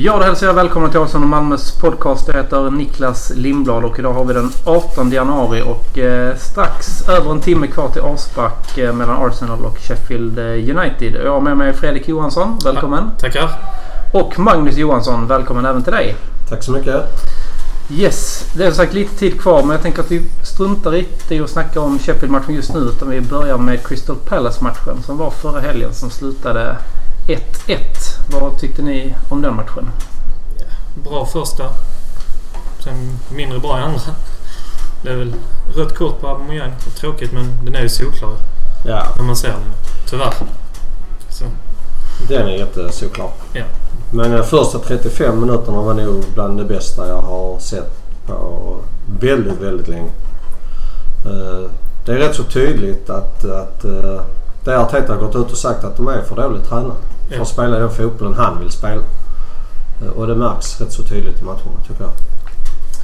Ja, då hälsar jag välkomna till Arsenal och Malmös podcast. Jag heter Niklas Lindblad och idag har vi den 18 januari och eh, strax över en timme kvar till avspark eh, mellan Arsenal och Sheffield eh, United. Jag har med mig Fredrik Johansson. Välkommen! Tackar! Och Magnus Johansson. Välkommen även till dig! Tack så mycket. Yes, det är som sagt lite tid kvar men jag tänker att vi struntar lite i att snacka om Sheffield-matchen just nu utan vi börjar med Crystal Palace-matchen som var förra helgen som slutade 1-1. Vad tyckte ni om den matchen? Bra första. Sen mindre bra i andra. Det är väl rött kort på Aubameyang. Tråkigt men den är ju solklar Ja, när man ser den. Tyvärr. Så, den är jättesolklar. ja. Men de första 35 minuterna var nog bland det bästa jag har sett på väldigt, väldigt länge. Eh, Det är rätt så tydligt att, att det Arteta har gått ut och sagt att de är för dåligt tränade för att spela den fotbollen han vill spela. Eh, Och det märks rätt så tydligt i matcherna tycker jag.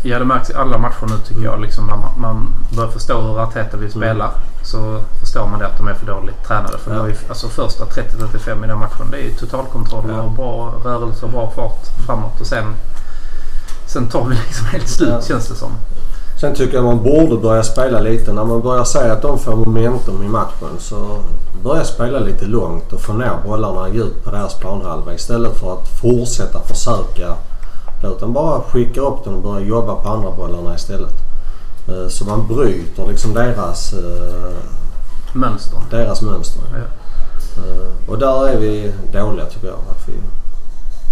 Ja, det märks i alla matcher nu tycker jag. Liksom när man, man börjar förstå hur Arteta vill spela så förstår man det att de är för dåligt tränade. För Ja. ju, alltså första 30-35 i den matchen det är ju totalkontroll Ja. och bra rörelse och bra fart framåt. Och sen, sen tar vi liksom helt slut Ja. känns det som. Sen tycker jag man borde börja spela lite. När man börjar säga att de får momentum i matchen så börja spela lite långt och få ner bollarna djupt på deras planhalva istället för att fortsätta försöka. Utan bara skicka upp dem och börja jobba på andra bollarna istället. Eh, Så man bryter liksom deras, eh, Mönster. deras mönster. Ja. Eh, Och där är vi dåliga tycker jag. Att vi, Ja,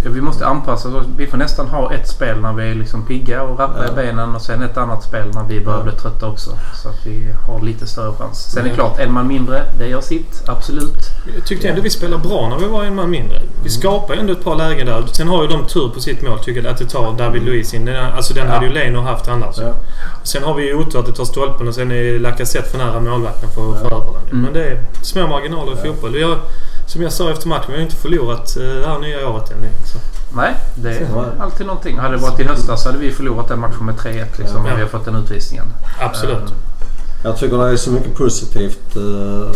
vi måste anpassa oss. Vi får nästan ha ett spel när vi är liksom pigga och rappa Ja. i benen och sen ett annat spel när vi börjar Ja. bli trötta också. Så att vi har lite större chans. Sen är det klart, en man mindre, det gör sitt. Absolut. Jag tyckte ändå vi spelade bra när vi var en man mindre. Vi skapade ändå ett par lägen där. Sen har ju de tur på sitt mål tycker jag att det tar David Luiz in. Den, alltså den Ja. hade ju Leno haft annars. ja. Sen har vi ju otur att det tar stolpen och sen är Lacazette för nära målvakten för att Ja. få över den. Mm. Men det är små marginaler i Ja. fotboll. Vi har, som jag sa efter matchen, vi har inte förlorat eh, det här nya året än. Så. Nej, det är Så. alltid någonting. Hade det varit i höstas så hade vi förlorat den matchen med 3-1 liksom, Ja. vi har fått den utvisningen. Absolut. Eh, Jag tycker det är så mycket positivt eh,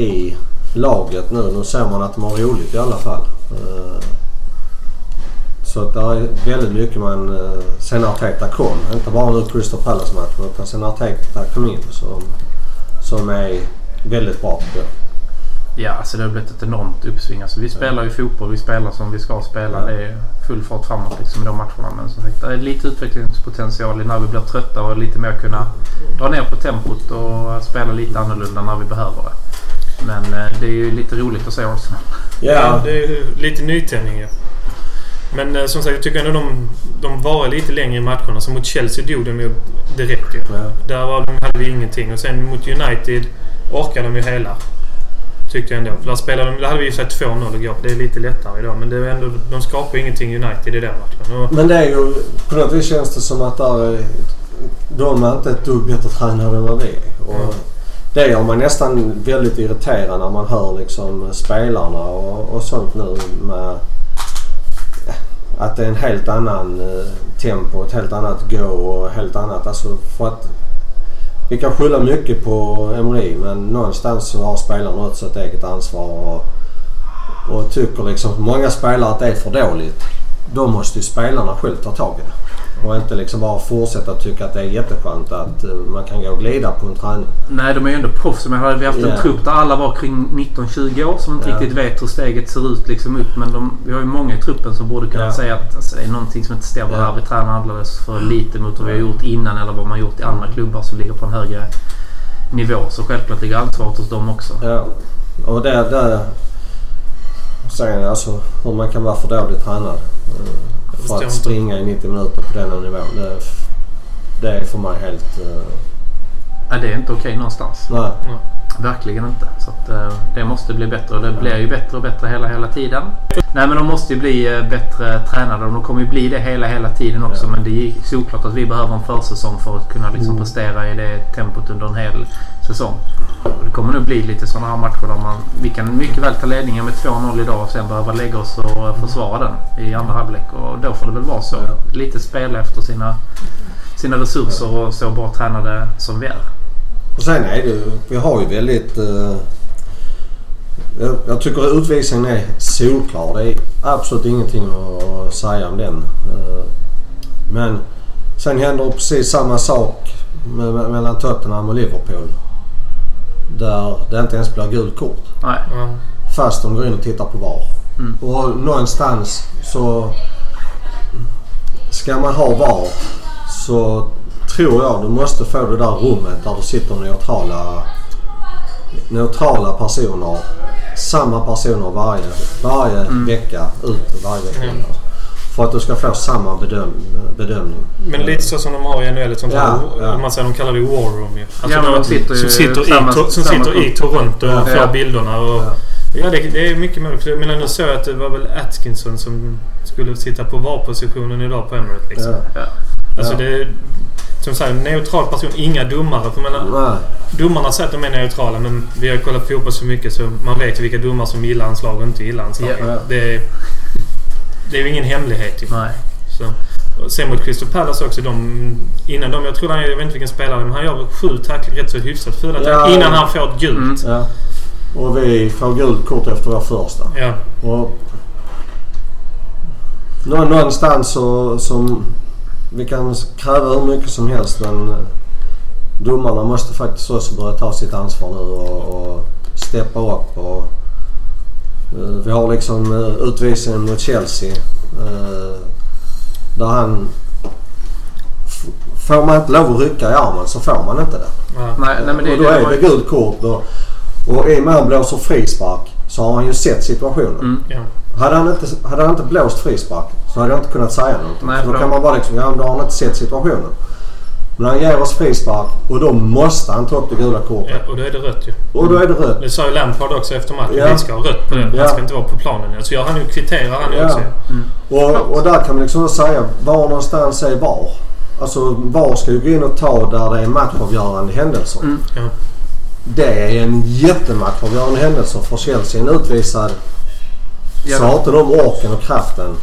i laget nu. Nu ser man att de har roligt i alla fall. Eh, så att det är väldigt mycket man... Eh, sen Arteta kom, inte bara nu Crystal Palace-matchen utan sen Arteta kom in som, som är väldigt bra tycker jag. Ja, alltså det har blivit ett enormt uppsving. Alltså, vi spelar ju fotboll, vi spelar som vi ska spela. Ja. Det är full fart framåt liksom, i de matcherna. Men som sagt, det är lite utvecklingspotential när vi blir trötta och lite mer kunna dra ner på tempot och spela lite annorlunda när vi behöver det. Men eh, det är ju lite roligt att se Arsenal. Ja, det är ju lite nytändning ja. Men eh, som sagt, jag tycker ändå de, de var lite längre i matcherna. Så mot Chelsea dog de ju direkt. Ja. Där var de, hade vi ingenting. Och sen mot United orkade de ju hela. Tyckte jag ändå. För där, spelade de, där hade vi ju sett 2-0 igår. Det är lite lättare idag. Men det är ändå, de skapar ingenting United i den matchen. Och, Men det är ju... På något vis känns det som att där är, de är inte ett dugg bättre tränade än vad vi är. Och Mm. Det gör man nästan väldigt irriterad när man hör liksom spelarna och, och sånt nu med att det är en helt annan eh, tempo, ett helt annat go och helt annat. Alltså för att vi kan skylla mycket på Emery men någonstans så har spelarna också ett eget ansvar och, och tycker liksom många spelare att det är för dåligt. Då måste ju spelarna själv ta tag i det. Och inte liksom bara fortsätta tycka att det är jätteskönt att eh, man kan gå och glida på en träning. Nej, de är ju ändå proffs. Men hade vi haft en Ja. trupp där alla var kring 19-20 år som inte Ja. riktigt vet hur steget ser ut liksom upp. Men de, vi har ju många i truppen som borde kunna Ja. säga att alltså, det är någonting som inte stämmer här. Vi tränar alldeles för lite mot vad vi har gjort innan eller vad man har gjort i andra klubbar som ligger på en högre nivå. Så självklart ligger ansvaret hos dem också. Ja. Och det, det säger jag alltså hur man kan vara för dåligt tränad. eh, För att inte. springa i 90 minuter på denna nivå. Det, det är för mig helt... eh, Nej, det är inte okej någonstans. nej. Verkligen inte. Så att, eh, det måste bli bättre och det blir ju bättre och bättre hela, hela tiden. Nej men de måste ju bli eh, bättre tränade och de kommer ju bli det hela, hela tiden också. Ja. Men det är såklart att vi behöver en försäsong för att kunna liksom Mm. prestera i det tempot under en hel säsong. Och det kommer nog bli lite sådana här matcher där man, vi kan mycket väl ta ledningen med 2-0 idag och sen behöva lägga oss och eh, försvara den i andra halvlek. Och då får det väl vara så. Ja. Lite spela efter sina, sina resurser och så bra tränade som vi är. Och sen är det vi har ju väldigt... Eh, jag, jag tycker utvisningen är solklar. Det är absolut ingenting att säga om den. Eh, men sen händer precis samma sak med, med, mellan Tottenham och Liverpool. Där det inte ens blir gult kort. Nej. Ja. Fast de går in och tittar på VAR. Mm. Och någonstans så... Ska man ha VAR så tror jag du måste få det där rummet där det sitter neutrala, neutrala personer. Samma personer varje, varje Mm. vecka ut varje vecka. Mm. För att du ska få samma bedöm, bedömning. Men lite så som de har i NHL. Ett sånt Ja, ja. Man säger, de kallar det War Room ju. Alltså Ja, de sitter som sitter, samma- i, to, som samma sitter i. Toronto och Ja. får Ja. bilderna. Och, Ja. Ja, det, det är mycket möjligt. Jag menar, nu såg jag att det var väl Atkinson som skulle sitta på VAR-positionen idag på Emirates. Liksom. Ja. Ja. Alltså Ja. det är, som sagt, neutral person. Inga domare. För menar, Nej. domarna säger att de är neutrala men vi har kollat fotboll så mycket så man vet ju vilka domare som gillar anslag och inte gillar anslag. Ja. Det, är, det är ju ingen hemlighet ju. Nej. Så. Sen mot Crystal Palace också. De, innan de, jag tror han, jag vet inte vilken spelare, men han gör sju tacklingar, rätt så hyfsat fula Ja. tacklingar innan han får ett gult. Mm. Ja. Och vi får gult kort efter vår första. Ja. Och nå- någonstans så som vi kan kräva hur mycket som helst men domarna måste faktiskt också börja ta sitt ansvar nu och, och steppa upp. Och, eh, vi har liksom uh, utvisningen mot Chelsea eh, där han... f- Får man inte lov att rycka i armen så får man inte det. Nej, nej men det, och då är var det gult kort. Och, och i och med att han blåser frispark så har han ju sett situationen. Mm. Ja. Hade han, inte, hade han inte blåst frispark så hade jag inte kunnat säga något. Nej, så då kan man bara liksom, ja då har han inte sett situationen. Men han ger oss frispark och då måste han ta upp det gula kortet. ja, och då är det rött ju. Och då är det rött. Det sa ju Lampard också efter matchen. Ja. Vi ska ha rött på den. Ja. Han ska inte vara på planen. Så gör han ju, kvitterar han ju Ja. också. Och, och där kan man liksom säga, var någonstans är VAR? Alltså VAR ska ju gå in och ta där det är matchavgörande händelser. Mm. Ja. Det är en jättematchavgörande händelse för Chelsea. En utvisad så har inte de orken och kraften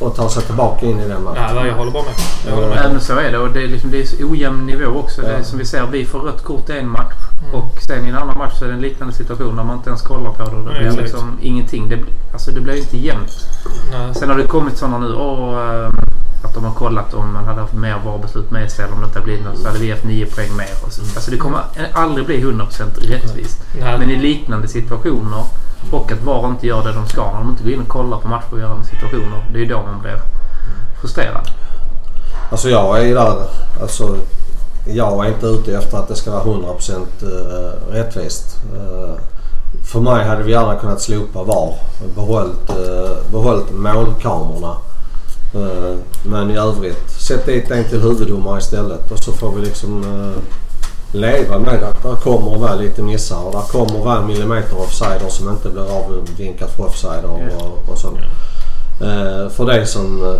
att ta sig tillbaka in i den matchen. Nej, nej, jag håller bara med. Jag håller med. Nej, men så är det. Och det är, liksom, det är så ojämn nivå också. Det är Ja. som vi ser, vi får rött kort i en match. Mm. Och sen i en annan match så är det en liknande situation där man inte ens kollar på det. Det Nej, blir exakt. liksom ingenting. Det, blir- alltså det blir ju inte jämnt. Nej. Sen har det kommit sådana nu. Åh, de har kollat om man hade haft mer VAR-beslut med sig eller om det inte hade blivit något så hade vi haft nio poäng mer. Och så. Alltså det kommer aldrig bli 100% rättvist. Nej. Men i liknande situationer och att VAR inte gör det de ska. När de inte går in och kollar på matchavgörande situationer. Det är ju då man blir frustrerad. Alltså jag är där, alltså jag är inte ute efter att det ska vara 100% eh, rättvist. Eh, För mig hade vi gärna kunnat slopa VAR behållit, eh, behållit målkamerorna. Eh, Men i övrigt, sätt dit en till huvuddomare istället och så får vi liksom eh, leva med att det kommer att vara lite missar och det kommer att vara en millimeter offside som inte blir avvinkat för offside och, och, sånt. Eh, För det som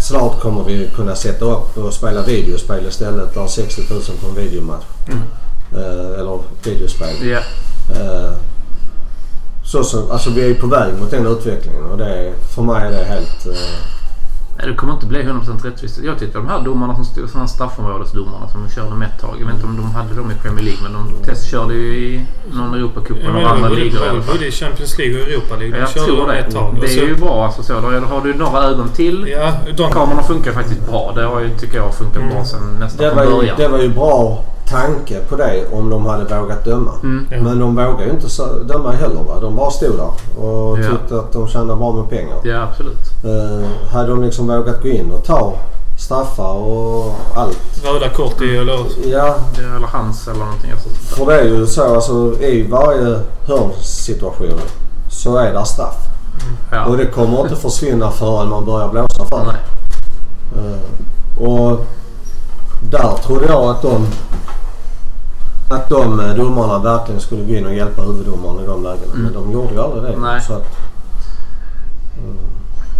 Snart kommer vi kunna sätta upp och spela videospel istället. Där 60 000 på en videomatch. Mm. Eller videospel. Eh, så, så, alltså vi är på väg mot den utvecklingen och det för mig är det helt... Nej, det kommer inte bli 100% rättvist. Jag tyckte de här domarna som stod, sådana straffområdesdomarna som de körde med ett tag. Jag vet inte om de hade dem i Premier League men de testkörde ju i någon Europacup och några andra ligor i alla fall. både i Champions League och Europa League. De Jag körde tror dem ett det. tag. Det Och så- är ju bra alltså så. Då har du några ögon till. Ja, de, Kamerorna funkar faktiskt bra. Det har ju, tycker jag, funkat Mm. bra sen nästan det, från var ju, början. det var ju bra tanke på det om de hade vågat döma. Mm. Ja. Men de vågade ju inte så- döma heller. Va? De bara stod där och Ja. tyckte att de tjänade bra med pengar. Ja, absolut. Eh, hade de liksom vågat gå in och ta straffar och allt. röda kort i eller... Ja, Det, eller hans eller någonting. Alltså, där. För det är ju så alltså i varje hörnsituation så är det straff. Ja. Och det kommer inte försvinna förrän man börjar blåsa för det. Eh, och där trodde jag att de att de eh, domarna verkligen skulle gå in och hjälpa huvuddomaren i de lägena. Mm. Men de gjorde ju aldrig det. Nej. Så att,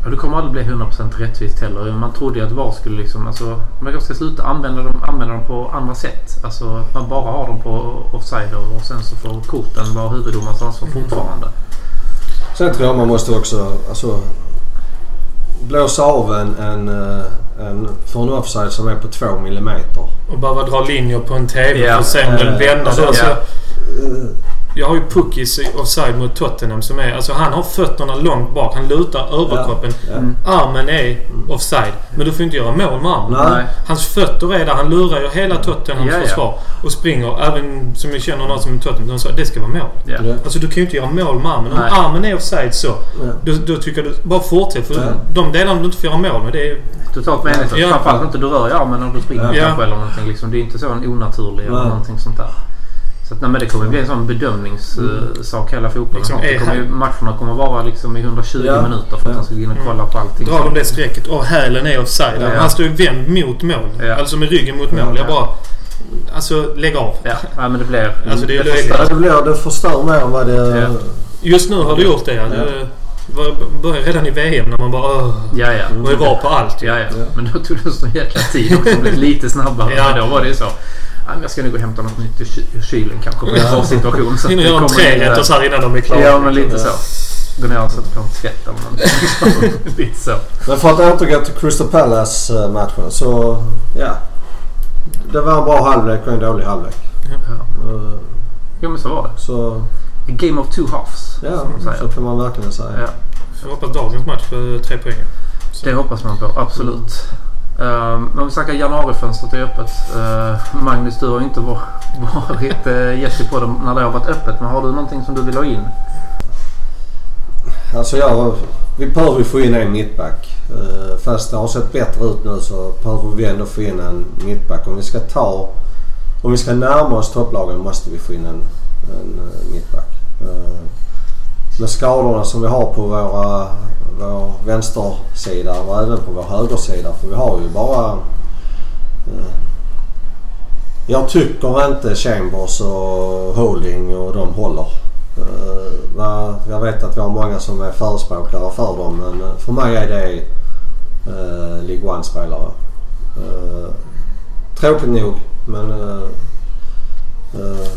Och det kommer aldrig bli 100% rättvist heller. Man trodde ju att VAR skulle liksom... Alltså, man kanske ska sluta använda dem, använda dem på andra sätt. Alltså att man bara har dem på offside och sen så får korten vara huvuddomarens ansvar fortfarande. sen tror jag man måste också alltså, blåsa av en, en, eh, en för en offside som är på två millimeter. Och behöva dra linjer på en TV Ja. för att se om den vänder. alltså, Alltså, Jag har ju Puckis offside mot Tottenham som är... Alltså han har fötterna långt bak. Han lutar överkroppen. Ja. Mm. Armen är offside. Men du får inte göra mål med armen. Nej. Hans fötter är där. Han lurar ju hela Tottenhams Ja, ja. försvar. Och springer. Även som vi känner någon som är Tottenham. De sa att det ska vara mål. Ja. Ja. Alltså du kan ju inte göra mål med armen. Om Nej. armen är offside så. Ja. Då, då tycker du bara fortsätt. För Ja. de delarna du inte får göra mål med. Det är, Totalt meningslöst. Ja. Framförallt inte du rör i armen när du springer Ja. kanske eller någonting. Liksom. Det är inte så en onaturlig eller någonting sånt där. Så att, nej, men det kommer bli en sån bedömningssak hela fotbollen. Liksom, det är kommer ju, matcherna kommer vara liksom i 120 Ja. minuter för att Ja. de ska gå in och kolla på allting. drar de det strecket och hälen är offside. Ja. Han står ju vänd mot mål. Ja. Alltså med ryggen mot mål. Ja. Jag bara... Alltså lägg av. Ja, nej, men det blir... Alltså, det är förstör- löjligt. Ja, det, blir, det förstör mer än vad det... Ja. Just nu har du gjort det. Ja. Ja. Det var- började redan i VM när man bara... Åh, Ja, ja. och det var på allt. Ja, ja. Ja. Men då tog det så jäkla tid också. Det blev lite snabbare. Ja. Men då var det ju så. "Ja, men Jag ska nog gå och hämta något nytt i ky- i kylen kanske på en sån situation. Så Hinner det göra in där. trerätters här innan de är klara. Ja, men lite så. Gå ner och sätta på en tvätt eller någonting. lite så. Men för att återgå till Crystal Palace-matchen så... Ja. Det var en bra halvlek och en dålig halvlek. Ja. Eh, Jo, men så var det. Så A game of two halves. ja, så kan man verkligen säga. Ja. Jag hoppas dagens match för tre poäng. Så. Det hoppas man på, absolut. Um, men om vi snackar januarifönstret är öppet. Uh, Magnus, du har ju inte varit uh, gäst på dem när det har varit öppet. Men har du någonting som du vill ha in? Alltså jag, vi behöver ju få in en mittback. Ehm, fast det har sett bättre ut nu så behöver vi ändå få in en mittback. Om vi ska ta... Om vi ska närma oss topplagen måste vi få in en, en eh, mittback med skadorna som vi har på våra, vår vänstersida och även på vår högersida. För vi har ju bara... eh, jag tycker inte Chambers och Holding och de håller. Eh, jag vet att vi har många som är förespråkare för dem men eh, för mig är det eh, League One-spelare. Eh, tråkigt nog men eh, eh,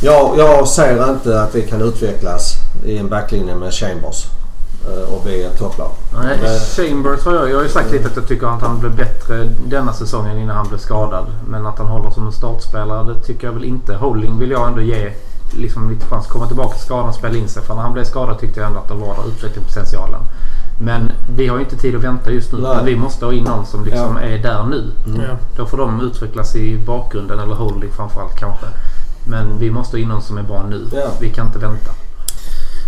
jag, jag ser inte att vi kan utvecklas i en backlinje med Chambers uh, och bli ett topplag. Nej, Men- Chambers har jag, jag har ju sagt lite att jag tycker att han blev bättre denna säsongen innan han blev skadad. Men att han håller som en startspelare det tycker jag väl inte. Holding vill jag ändå ge liksom lite chans att komma tillbaka till skadan och spela in sig. För när han blev skadad tyckte jag ändå att det var där utvecklingspotentialen. Men vi har ju inte tid att vänta just nu. Vi måste ha in någon som liksom Ja. är där nu. Ja. Då får de utvecklas i bakgrunden eller Holding framförallt kanske. Men vi måste ha in någon som är bra nu. Ja. Vi kan inte vänta.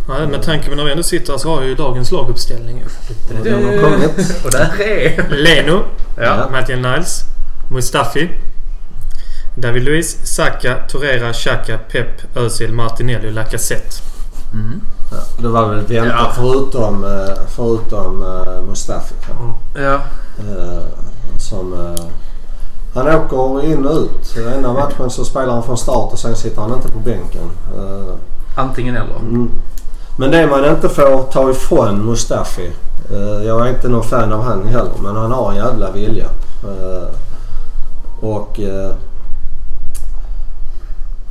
Nej, med tanke på när vi ändå sitter så har jag ju dagens laguppställning. Den har kommit. Och där är... Leno, Ja. Mattias Niles, Mustafi, David Luiz, Saka, Torreira, Xhaka, Pep, Özil, Martinelli och Lacazette. Mm. Ja, det var väl väntat Ja. förutom, eh, förutom uh, Mustafi kanske. Ja. Eh, som, eh, han åker in och ut. Ena matchen så spelar han från start och sen sitter han inte på bänken. Eh, Antingen eller. mm. Men det man inte får ta ifrån Mustafi. eh, jag är inte någon fan av han heller men han har en jävla vilja. Eh, och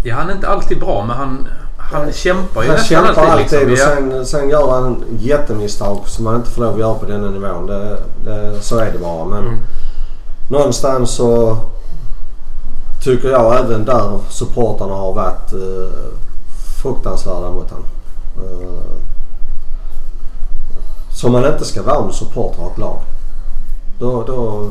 Ja, han är inte alltid bra men han, han kämpar ju han nästan kämpar alltid liksom. och Ja. sen, sen gör han jättemisstag som man inte får lov att göra på denna nivån. Det, det, så är det bara. Men Mm. Någonstans så tycker jag även där supportarna har varit eh, fruktansvärda mot honom. Eh, som man inte ska vara om supporter av ett lag. Då, då,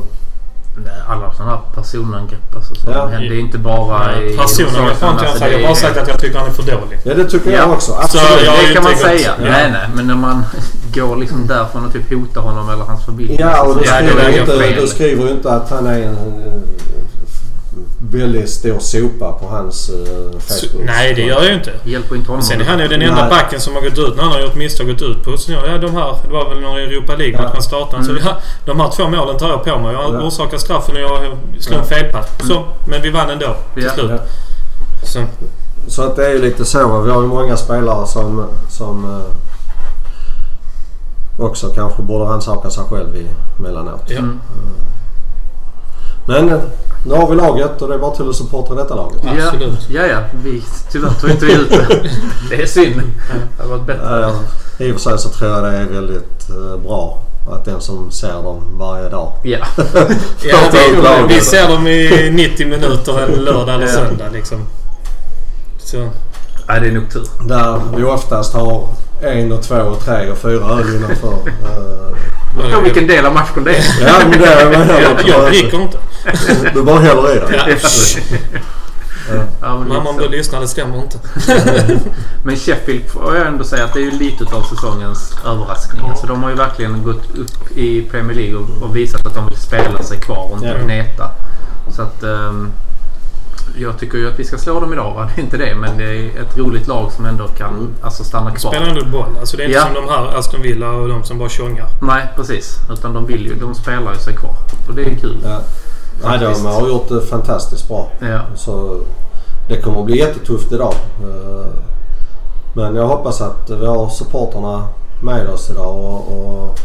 Alla sådana här personangrepp alltså, som Ja. händer. Det är inte bara i... Personangrepp har inte jag Alltså, sagt. Jag har bara sagt att jag tycker han är för dålig. ja det tycker jag Ja. också. Så Absolut. jag har ju det kan man säga. Ja. Nej, nej. Men när man går liksom därifrån och typ hotar honom eller hans familj. Ja och du så- Ja, skriver, är ju inte, du skriver ju inte att han är en eh, väldigt stor sopa på hans uh, Så, Facebook. nej, det gör jag ju inte. Hjälper inte honom. Sen är han ju den enda Nej. backen som har gått ut när han har gjort misstag gått ut på. Så, ja, de här, det var väl några Europa League-match Ja. han startade. Så Mm. ja, de här två målen tar jag på mig. Jag Ja. orsakar straffen och jag slår en Ja. felpass. Så, men vi vann ändå till Ja. slut. Ja. Så, Så att det är ju lite så. Vi har ju många spelare som, som eh, också kanske borde rannsaka sig själv i mellanåt. ja. Mm. Men eh, nu har vi laget och det är bara till att supporta detta laget. Ja, Absolut. ja, ja. Vi, tyvärr tog inte vi ut det. Det är synd. Det hade varit bättre. Eh, I och för sig så tror jag det är väldigt eh, bra att den som ser dem varje dag. Ja. Ja, ut vi, ser dem i 90 minuter en lördag eller Ja. söndag liksom. Så, Nej, det är nog tur. Där vi oftast har en och två och tre och fyra öl innanför. Eh, Beror på vilken del av matchen det är. ja men det är jag, jag dricker inte. Du bara häller i det. Ja. Ja, om du lyssnar, det stämmer inte. Men Sheffield får jag ändå säga att det är lite av säsongens överraskning. Alltså, de har ju verkligen gått upp i Premier League och, och visat att de vill spela sig kvar och inte Ja. gneta. Så att... ehm, jag tycker ju att vi ska slå dem idag. Va? Det är inte det. Men det är ett roligt lag som ändå kan alltså, stanna kvar. Spelar ändå boll. Alltså det är inte Ja. som de här Aston Villa och de som bara tjongar. Nej, precis. Utan de vill ju. De spelar ju sig kvar. Och det är kul. Ja. Nej, de har gjort det fantastiskt bra. Ja. Så det kommer att bli jättetufft idag. Eh, Men jag hoppas att vi har supporterna med oss idag och, och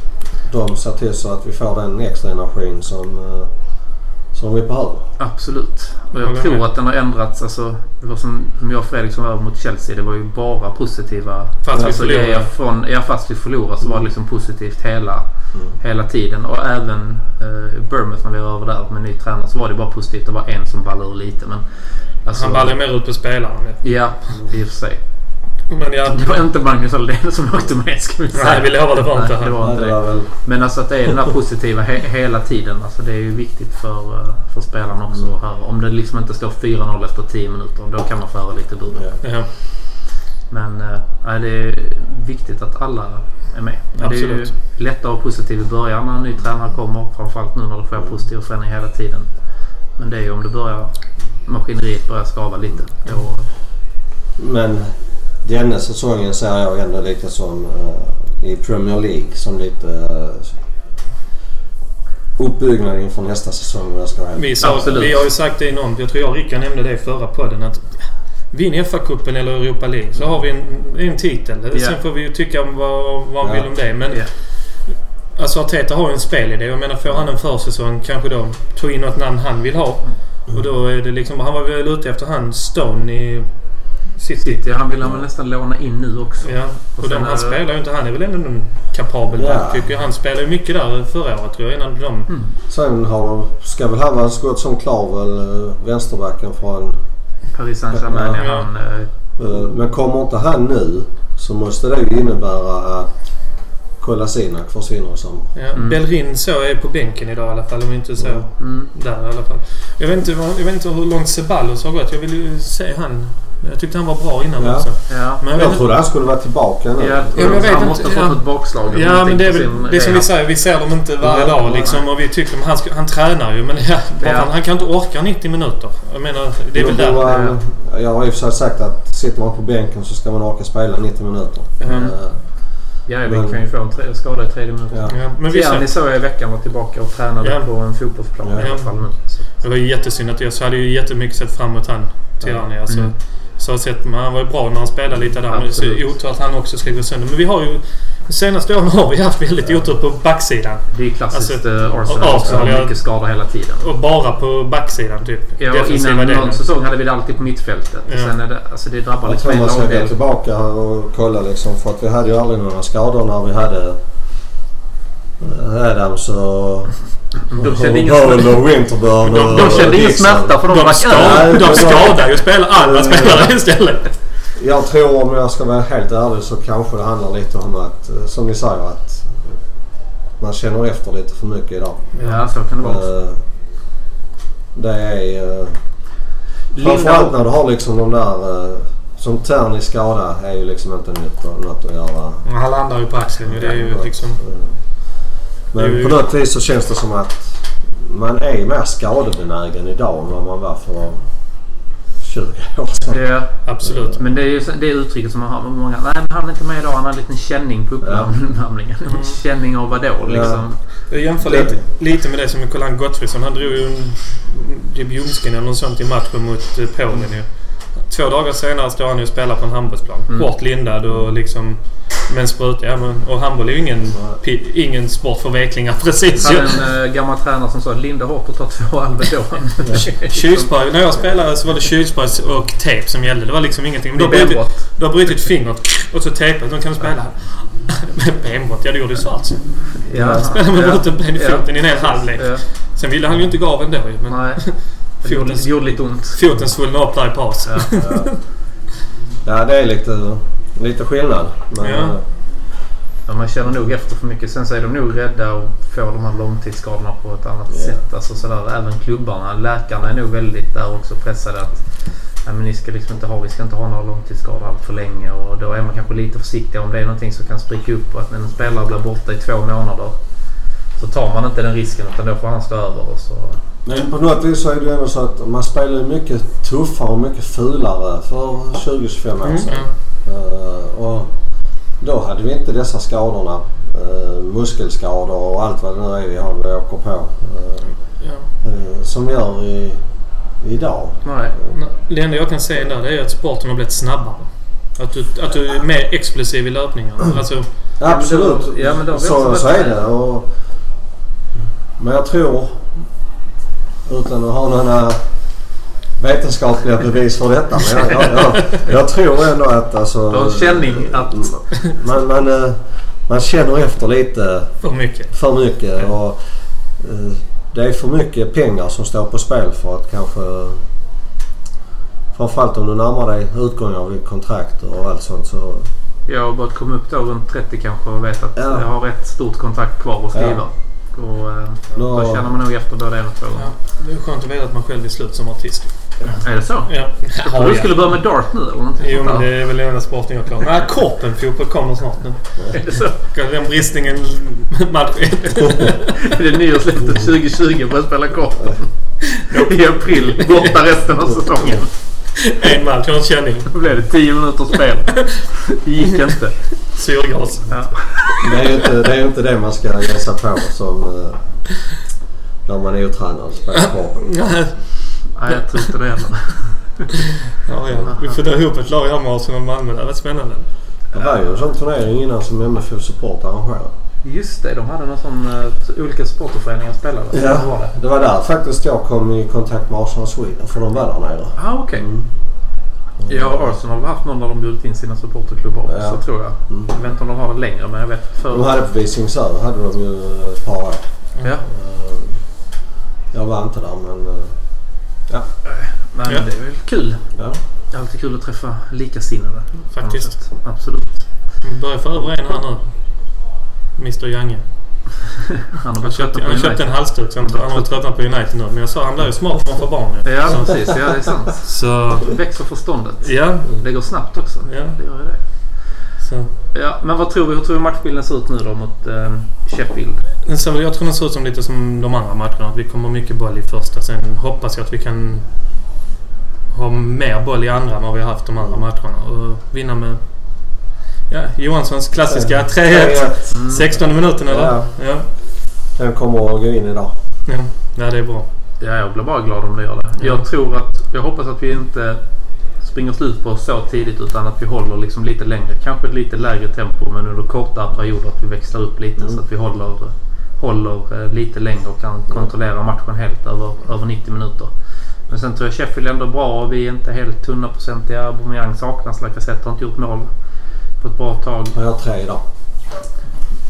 de ser till så att vi får den extra energin som, eh, som vi behöver. Absolut. Och jag tror att den har ändrats. Alltså, det var som, som jag och Fredrik som var mot Chelsea. Det var ju bara positiva Fast vi alltså, förlorade. grejer Från, ja, fast vi förlorade så var det liksom positivt hela, Mm. hela tiden. Och även eh, Bournemouth när vi var över där med ny tränare så var det bara positivt. Det var en som ballade ur lite. Men, alltså, Han ballar mer ut på spelaren. Ja, i och för sig. Men ja, Det var inte Magnus Aldén som åkte med ska vi säga. nej, vi lovar det var inte Nej, det var inte det Men alltså att det är den här positiva he hela tiden. Alltså det är ju viktigt för, eh, för spelarna också att höra. Om det liksom inte står 4-0 efter 10 minuter. Då kan man föra lite bur. ja. Men nej, det är viktigt att alla är med. Men det är ju lättare att vara positiv i början när en ny tränare kommer. Framförallt nu när det sker positiv förändring hela tiden. Men det är ju om det börjar maskineriet börjar skava lite. Då, Men denna säsongen ser jag ändå lite som eh, i Premier League som lite uh, uppbyggnad inför nästa säsong om jag ska vara vi, sa, Absolut. vi har ju sagt det enormt. Jag tror jag och Rickard nämnde det i förra podden. Att Vinn FA-cupen eller Europa League så har vi en, en titel. Ja. Sen får vi ju tycka om vad, vad vi Ja. vill om det. Men ja. alltså Arteta har ju en spelidé. Jag menar får han en försäsong kanske då ta in något namn han vill ha. Och då är det liksom... Han var väl ute efter han Stone i City. City, han vill han nästan låna in nu också. Ja, och Och sen de, han är- spelar ju inte. Han är väl ändå en kapabel Ja. tycker jag. Han spelade ju mycket där förra året tror jag innan de... Mm. Sen har de, ska väl han vara så gott som klar väl eh, vänsterbacken från... Paris Saint-Germain Ja. han... eh, eh, Men kommer inte han nu så måste det ju innebära att Kolasinac försvinner i sommar. Ja, Mm. Bellerin så är på bänken idag i alla fall. Om inte så Ja. Mm. där i alla fall. Jag vet inte, jag vet inte hur långt Ceballos har gått. Jag vill ju se han. Jag tyckte han var bra innan Ja. också. Ja. Men jag Jag trodde han skulle vara tillbaka nu. Ja, men jag vet han inte, måste ha ja. fått ett bakslag. Ja, men det är väl det är som vi säger. Vi ser dem inte varje Ja, dag liksom. Och vi tycker han, ska, han tränar ju. Men ja, Ja. Han, han kan inte orka 90 minuter. Jag menar, det är väl Då där. han- Jag har i och för sig sagt att sitter man på bänken så ska man orka spela 90 minuter. Mm. Ja, vi kan ju få en tre- skada i tredje minuten. Ja. Ja, men vi Tierney såg jag i veckan var tillbaka och tränade Ja. på en fotbollsplan Ja. i alla fall nu. Så. det var ju jättesynd att jag så hade ju jättemycket sett fram emot han. Tierney. Alltså, Mm. Så har jag sett, men han var ju bra när han spelade lite där. Men det är Absolut. så otur att han också ska gå sönder. Men vi har ju... De senaste åren har vi haft väldigt otur på backsidan. Det är klassiskt Alltså, eh, Arsenal. Arsenal, ja. mycket skador hela tiden. Och bara på backsidan typ. Ja, Defensiva innan delen. någon säsong hade vi det alltid på mittfältet. Ja. sen är det, alltså det drabbar Jag liksom tror en man ska gå lagdel. tillbaka och kolla liksom för att vi hade ju aldrig några skador när vi hade Adams och De kände ingen smärta. och Winterburn De, de kände ingen smärta för de De, drack ska, öl. De skadar ju spela alla spelare istället. Jag tror om jag ska vara helt ärlig så kanske det handlar lite om att, eh, som ni säger, att man känner efter lite för mycket idag. Ja, så kan det vara. Eh, Det är... eh, Framförallt när du har liksom de där... Som Terni skada är ju liksom inte nytt, något att göra. Han landar ju på axeln ju. Det är ju liksom... Men på något vis så känns det som att man är mer skadebenägen idag än vad man var för 20 år sedan. Ja, Absolut. men det är ju det uttrycket som man har. Många, nej, men han är inte med idag. Han har en liten känning på uppvärmningen. Känning av vadå liksom? Jag jämför lite, lite med det som Nicolas Gottfridsson. Han drog ju en typ ljumsken eller något sånt i matchen mot eh, Polen ju. Två dagar senare står han ju och spelar på en handbollsplan. Mm. Hårt lindad och liksom med en spruta. Ja, men, och handboll är ju ingen, ingen sport för veklingar precis Jag hade en äh, gammal tränare som sa linda hårt och ta två Alvedon. När jag spelade så var det kylspray och tejp som gällde. Det var liksom ingenting. Du har brutit, du har brutit fingret och så tejpat. Då kan du spela. Benbrott, ja det gjorde ju så. Ja, Spelade med ja, brutet ben i foten i en hel halvlek. Sen ville han ju inte gå av ändå. Men nej. Det gjorde, foten, det gjorde lite ont. foten svullnade upp där i paus. Ja. Ja. ja, det är lite, lite skillnad. Men, Ja. Ja, man känner nog efter för mycket. Sen så är de nog rädda och får de här långtidsskadorna på ett annat Ja. sätt. Alltså sådär, även klubbarna. Läkarna är nog väldigt där också pressade att nej, men ni ska liksom inte ha, vi ska inte ha några långtidsskador allt för länge. Och då är man kanske lite försiktig om det är någonting som kan spricka upp och att en spelare blir borta i två månader. Så tar man inte den risken utan då får han stå över. Och så. Men på något vis så är det ju ändå så att man spelar ju mycket tuffare och mycket fulare för 20-25 år Mm. sedan. Ja. Eh, och då hade vi inte dessa skadorna. Uh, muskelskador och allt vad det nu är vi har vi åker på. eh, Ja. som vi gör i, idag. Nej. Det enda jag kan säga där det är att sporten har blivit snabbare. Att du, att du är mer explosiv i löpningarna. Alltså, men då- Absolut. ja, men då så, så varit är det. Och, men jag tror, utan att ha några vetenskapliga bevis för detta, men jag, jag, jag, jag tror ändå att alltså, Du har en känning att... man, man, eh, man känner efter lite för mycket. för mycket. Och, eh, det är för mycket pengar som står på spel för att kanske... Framförallt om du närmar dig utgången av ditt kontrakt och allt sånt så... Jag har börjat komma upp då runt 30 kanske och vet att Ja. jag har ett stort kontrakt kvar att skriva. Och, eh, Då- då känner man nog efter både en och två gånger. Ja, det är skönt att veta att man själv är slut som artist. Är det så? Ja. Jag trodde du skulle börja med dart nu eller någonting Jo, men det är väl den enda sporten jag klarar. Nej, korpenfotboll kommer snart nu. Är det så? Den bristningen match ett. Det är nyårslöftet 2020 börja spela korpen. I april. Borta resten av säsongen. En match, jag har en känning. Då blev det 10 minuters spel. Det gick inte. Syrgas. Ja. Det är ju inte det, är inte det man ska sig på som... eh, när man är otränad och spelar sport. Ja, Nej, jag tror inte det heller. ja. Vi får dra ihop ett lag här med Arsenal och Malmö. Det hade varit spännande. Det var ju en sån turnering innan som MFF Support arrangerade. Just det, de hade någon sån... eh, olika supporterföreningar spelade. Ja. Vad var det? Det var där faktiskt jag kom i kontakt med Arsenal Sweden för de var där nere. Ah, okej. Mm. Ja, Arsenal har haft någon där de bjudit in sina supporterklubbar också Ja. tror jag. Mm. Jag vet inte om de har det längre men jag vet för... De hade på Visingsö hade de ju ett par år. Ja. Eh, Jag var inte där men... eh, Men Ja. det är väl kul. Ja. Det är alltid kul att träffa likasinnade. Faktiskt. Absolut. Vi börjar få över en här nu. Mr Jange. Han har Han köpte, han köpte en halsduk. så Han har tröttnat på United nu. Men jag sa han blir ju smart när man får barn. Ja, Så- precis. Ja, det är sant. Så... Växer förståndet. Ja. Det går snabbt också. Ja. Det gör det. Så. Ja, men vad tror vi? Hur tror vi matchbilden ser ut nu då mot eh, Sheffield? Jag tror den ser ut som lite som de andra matcherna. Att vi kommer mycket boll i första. Sen hoppas jag att vi kan ha mer boll i andra än vad vi har haft de andra matcherna. Och vinna med ja, Johanssons klassiska 3-1. Mm. 16 minuten eller? Ja. Ja. Den kommer att gå in idag. Ja, ja det är bra. Ja, jag blir bara glad om det gör det. Jag tror att... Jag hoppas att vi inte springer slut på oss så tidigt utan att vi håller liksom lite längre. Kanske lite lägre tempo men under kortare perioder att vi växlar upp lite Mm. så att vi håller, håller eh, lite längre och kan kontrollera matchen helt över, över 90 minuter. Men sen tror jag Sheffield ändå är bra och vi är inte helt hundraprocentiga. Aubameyang saknas. Lacazette har inte gjort mål på ett bra tag. Jag har tre idag.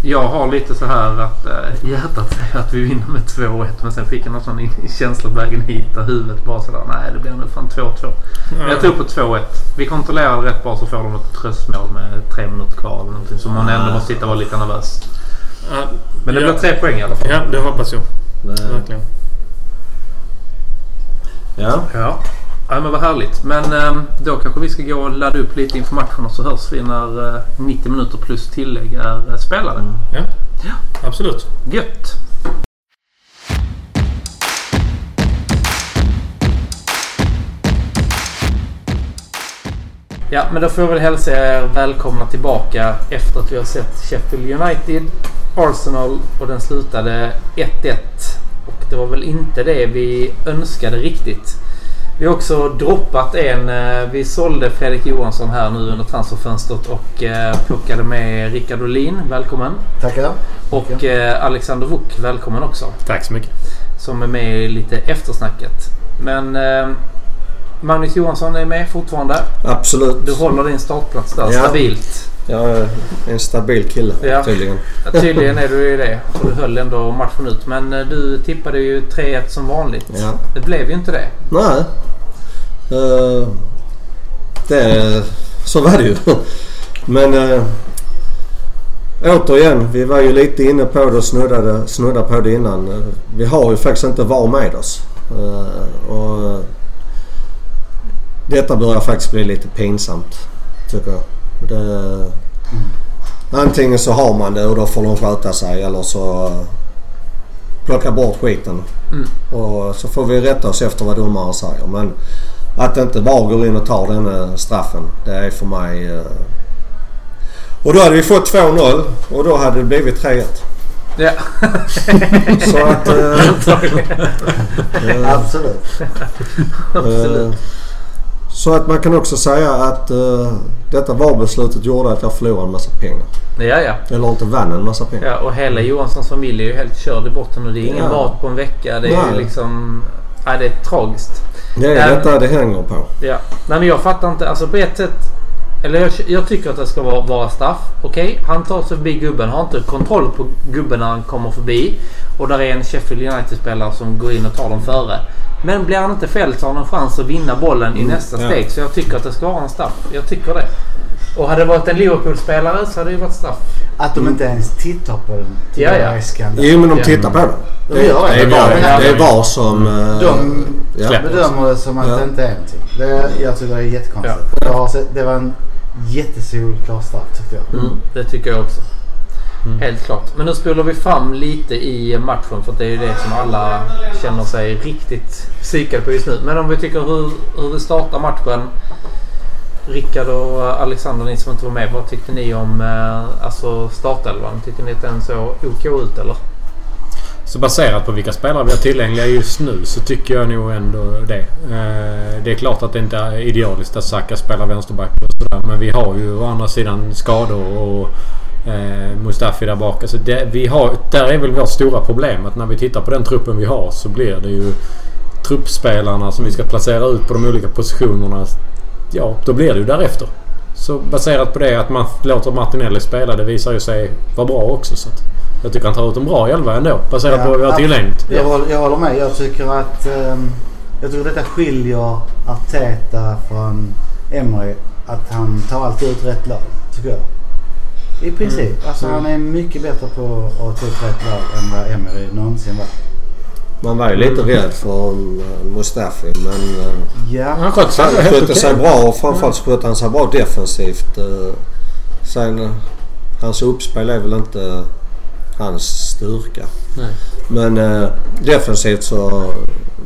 Jag har lite så här att äh, hjärtat säger att vi vinner med 2-1 men sen fick jag någon sån i- känsla på vägen hit där huvudet bara sådär nej det blir nog fan 2-2. Men jag tror på 2-1. Vi kontrollerar det rätt bra så får de ett tröstmål med tre minuter kvar eller någonting. Så man ändå måste sitta och vara lite nervös. Men det ja. blir tre poäng i alla fall. Ja, det hoppas jag. Verkligen. ja. Ja. Ja, men vad härligt. Men ehm, då kanske vi ska gå och ladda upp lite inför matchen och så hörs vi när eh, 90 minuter plus tillägg är eh, spelade. Mm, ja. ja, absolut. Gött! Ja, men då får jag väl hälsa er välkomna tillbaka efter att vi har sett Sheffield United, Arsenal och den slutade 1-1. Och det var väl inte det vi önskade riktigt. Vi har också droppat en. eh, Vi sålde Fredrik Johansson här nu under transferfönstret och eh, plockade med Rickard Olin. Välkommen. Tackar. Och eh, Alexander Wuk. Välkommen också. Tack så mycket. Som är med i lite eftersnacket. Men Magnus Johansson är med fortfarande. Absolut. Du håller din startplats där Ja. stabilt. Jag är en stabil kille Ja. tydligen. Ja, Tydligen är du ju det. Och du höll ändå matchen ut. Men eh, du tippade ju 3-1 som vanligt. Ja. Det blev ju inte det. Nej. Eh, det, så var det ju. Men uh, återigen, vi var ju lite inne på det och snuddade, snuddade på det innan. Vi har ju faktiskt inte VAR med oss. Eh, och detta börjar faktiskt bli lite pinsamt, tycker jag. Det, Antingen så har man det och då får de sköta sig eller så uh, plocka bort skiten. Mm. Och så får vi rätta oss efter vad domaren säger. Men att inte VAR går in och tar den eh, straffen, det är för mig... eh, Och då hade vi fått 2-0 och då hade det blivit 3-1. Ja. Så att... eh, eh, Absolut. Absolut. Så att man kan också säga att eh, detta VAR-beslutet gjorde att jag förlorade en massa pengar. Ja, ja. Eller inte vann en massa pengar. ja. Och hela Johanssons familj är ju helt körd i botten. Och det är ingen Ja. mat på en vecka. Det är Nej. liksom... Ja, det är tragiskt. Det är Ja. detta det hänger på. Ja. Nej men jag fattar inte. Alltså på ett sätt. Eller jag, jag tycker att det ska vara, vara straff. Okej, han tar sig förbi gubben. Har inte kontroll på gubben när han kommer förbi. Och där är en Sheffield United-spelare som går in och tar dem före. Men blir han inte fälld så har han en chans att vinna bollen i nästa ja. steg. Så jag tycker att det ska vara en straff. Jag tycker det. Och hade det varit en Liverpool-spelare så hade det ju varit straff. Att de inte ens tittar på den Ja, ja. skandal. Jo men de Ja. tittar på den. De gör det. Det är VAR, Ja, det är VAR som... eh, De ja. Släpp. bedömer det som att Ja. det inte är någonting. Det, jag tycker det är jättekonstigt. Sett, det var en jättesolklar straff tyckte jag. Mm, det tycker jag också. Helt klart. Men nu spolar vi fram lite i matchen för det är ju det som alla känner sig riktigt psykade på just nu. Men om vi tycker hur, hur vi startar matchen. Rickard och Alexander, ni som inte var med. Vad tyckte ni om eh, alltså startelvan? Tyckte ni att den såg OK ut eller? Så baserat på vilka spelare vi har tillgängliga just nu så tycker jag nog ändå det. Eh, det är klart att det inte är idealiskt att Saka spelar vänsterback och sådär. Men vi har ju å andra sidan skador och eh, Mustafi där bak. Alltså det, vi har, där är väl vårt stora problem att när vi tittar på den truppen vi har så blir det ju truppspelarna som vi ska placera ut på de olika positionerna. Ja, då blir det ju därefter. Så baserat på det att man låter Martinelli spela det visar ju sig vara bra också. Så att jag tycker han tar ut en bra elva ändå baserat Ja, på vad vi har tillgängligt. Jag, håller, jag håller med. Jag tycker att ehm, jag tycker detta skiljer Arteta från Emery. Att han tar alltid ut rätt lag. Tycker jag. I princip. Alltså han är mycket bättre på att ta ut rätt lag än vad Emery någonsin var. Man var ju lite rädd för eh, Mustafi men eh, Ja. Han skötte sig han skötte sig bra och framförallt så skötte han sig bra defensivt. eh. Sen hans uppspel är väl inte hans styrka. Nej. Men eh, defensivt så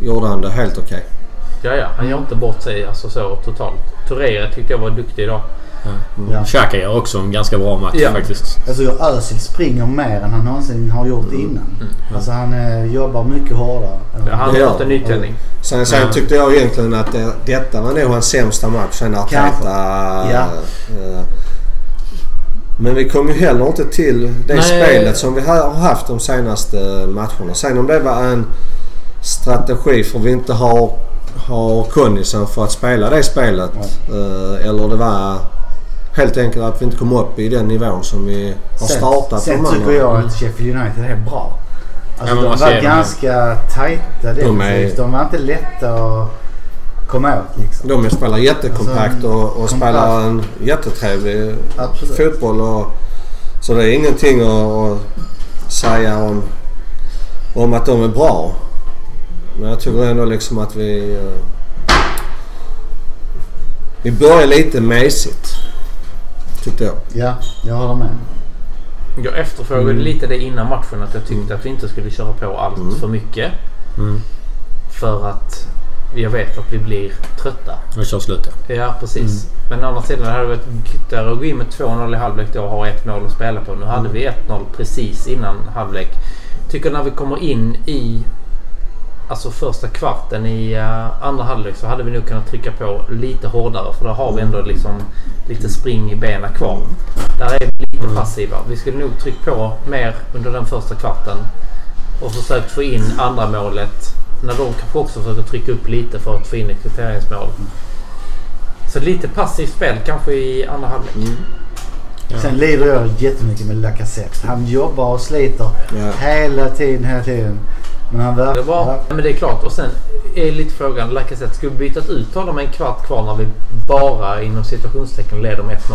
gjorde han det helt okej. Ja, ja. Han gör inte bort sig alltså så totalt. Touré tyckte jag var duktig idag. ja. Xhaka gör också en ganska bra match Ja. faktiskt. Jag tycker Özil springer mer än han någonsin har gjort innan. Alltså han eh, jobbar mycket hårdare. Ja, han har Ja. fått en nytändning. Sen, sen Ja. tyckte jag egentligen att det, detta var nog hans sämsta match sen Arteta. Ja. eh, men vi kom ju heller inte till det Nej. spelet som vi har haft de senaste matcherna. Sen om det var en strategi för vi inte har, har kondisen för att spela det spelet. eh, eller det var helt enkelt att vi inte kom upp i den nivån som vi har startat. Sen, de sen andra. tycker jag att Sheffield United är bra. Alltså Ja, de var ganska tajta De är- defensivt. De var inte lätta att komma åt liksom. De spelar jättekompakt Alltså, och, och kompakt. spelar en jättetrevlig Absolut. fotboll. Och, så det är ingenting att, att säga om, om att de är bra. Men jag tycker ändå liksom att vi... eh, Vi börjar lite mesigt. Tyckte jag. Ja, jag håller med. Jag efterfrågade Mm. lite det innan matchen att jag tyckte att vi inte skulle köra på allt Mm. för mycket. Mm. För att jag vet att vi blir trötta. Och kör slut ja. Ja, precis. Men å andra sidan hade det varit gyttare att gå in med 2-0 i halvlek då och ha ett mål att spela på. Nu hade vi 1-0 precis innan halvlek. Tycker när vi kommer in i alltså första kvarten i uh, andra halvlek så hade vi nog kunnat trycka på lite hårdare. För då har vi ändå liksom lite spring i benen kvar. Där är vi lite passiva. Vi skulle nog tryckt på mer under den första kvarten. Och försökt få in andra målet. När de kanske också försöker trycka upp lite för att få in ett kvitteringsmål. Så lite passivt spel kanske i andra halvlek. Sen lider jag jättemycket med Lacazette. Han jobbar och sliter Ja. hela tiden, hela tiden. Men han Det verkar... var, ja, men det är klart. Och sen är lite frågan. Lacazette, skulle vi bytat ut honom med en kvart kvar när vi bara inom situationstecken leder med 1-0?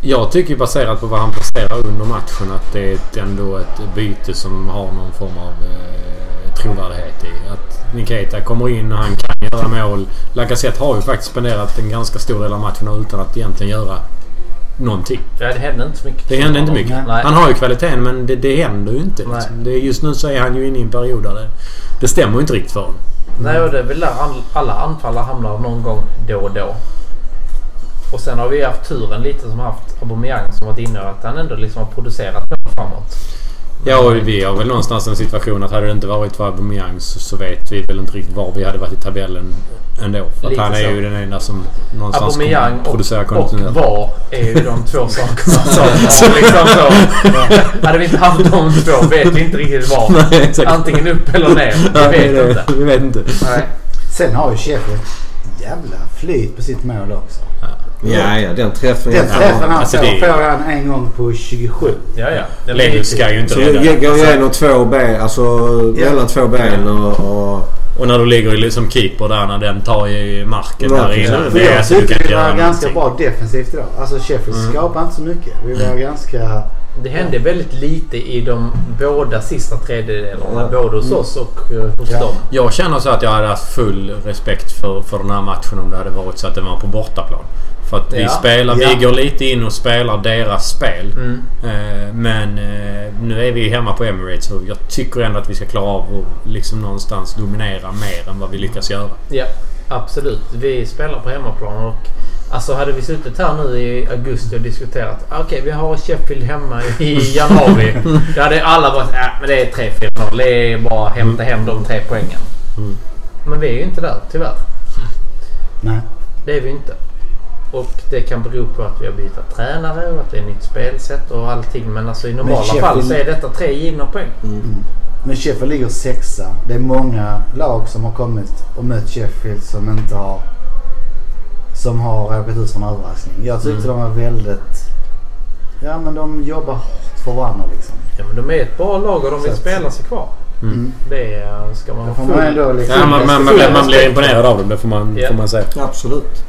Jag tycker baserat på vad han presterar under matchen att det är ändå ett byte som har någon form av eh, trovärdighet i. Att Nikita kommer in och han kan göra mål. Lacazette har ju faktiskt spenderat en ganska stor del av matcherna utan att egentligen göra någonting. Ja, det hände inte så mycket. Det händer inte mycket. Nej. Han har ju kvaliteten men det, det händer ju inte. Liksom. Det, just nu så är han ju inne i en period där det, det stämmer ju inte riktigt för honom. Nej, och det är väl där all, alla anfallare hamnar någon gång då och då. Och sen har vi haft turen lite som haft Aubameyang som varit inne och att han ändå liksom har producerat mål framåt. Ja, och vi har väl någonstans en situation att hade det inte varit för Aubameyang så, så vet vi väl inte riktigt var vi hade varit i tabellen ändå. För att han är så. ju den enda som någonstans Aubameyang kommer och, producera och kontinuerligt. VAR är ju de två sakerna som har liksom så. Hade vi inte haft de två vet vi inte riktigt var. Nej, exakt. Antingen upp eller ner. Vi Nej, vet det- inte. Vi vet inte. Nej. Sen har ju Sheffield jävla flyt på sitt mål också. Ja, ja, den träffen. Den träffen han alltså får det- får han en gång på 27. Ja, ja. Riktigt. ska ju inte Så rädda. det går igenom två ben, alltså Ja. mellan två ben och... och Och när du ligger som keeper där när den tar i marken där Marken, inne. ja. Det är jag alltså du tyckte kan göra ganska någonting. bra defensivt idag. Alltså Sheffield Mm. skapade inte så mycket. Vi var ganska... Det hände väldigt lite i de båda sista tredjedelarna. Ja. Både hos oss och eh, hos Ja. dem. Jag känner så att jag hade haft full respekt för, för den här matchen om det hade varit så att det var på bortaplan. För att vi Ja. spelar, Ja. vi går lite in och spelar deras spel. Mm. Eh, men eh, nu är vi hemma på Emirates och jag tycker ändå att vi ska klara av att liksom någonstans dominera mer än vad vi lyckas göra. Ja, absolut. Vi spelar på hemmaplan och alltså hade vi suttit här nu i augusti och diskuterat. "Ah, Okej, vi har Sheffield hemma i januari. Då hade alla varit ja men det är 3-4-0. Det är bara att hämta hem de tre poängen. Mm. Men vi är ju inte där tyvärr. Nej. Det är vi inte. Och det kan bero på att vi har bytt tränare och att det är nytt spelsätt och allting. Men alltså i normala Sheffield- fall så är detta tre givna poäng. Men Sheffield ligger sexa. Det är många lag som har kommit och mött Sheffield som inte har... Som har råkat ut för en överraskning. Jag tyckte de var väldigt... Ja men de jobbar hårt för varandra liksom. Ja men de är ett bra lag och de vill Så spela sig kvar. Mm. Det eh, ska man ha man full... ändå liksom... Ja, man, man, man, blir- man blir imponerad av dem, det får man, Ja. får man säga. Absolut.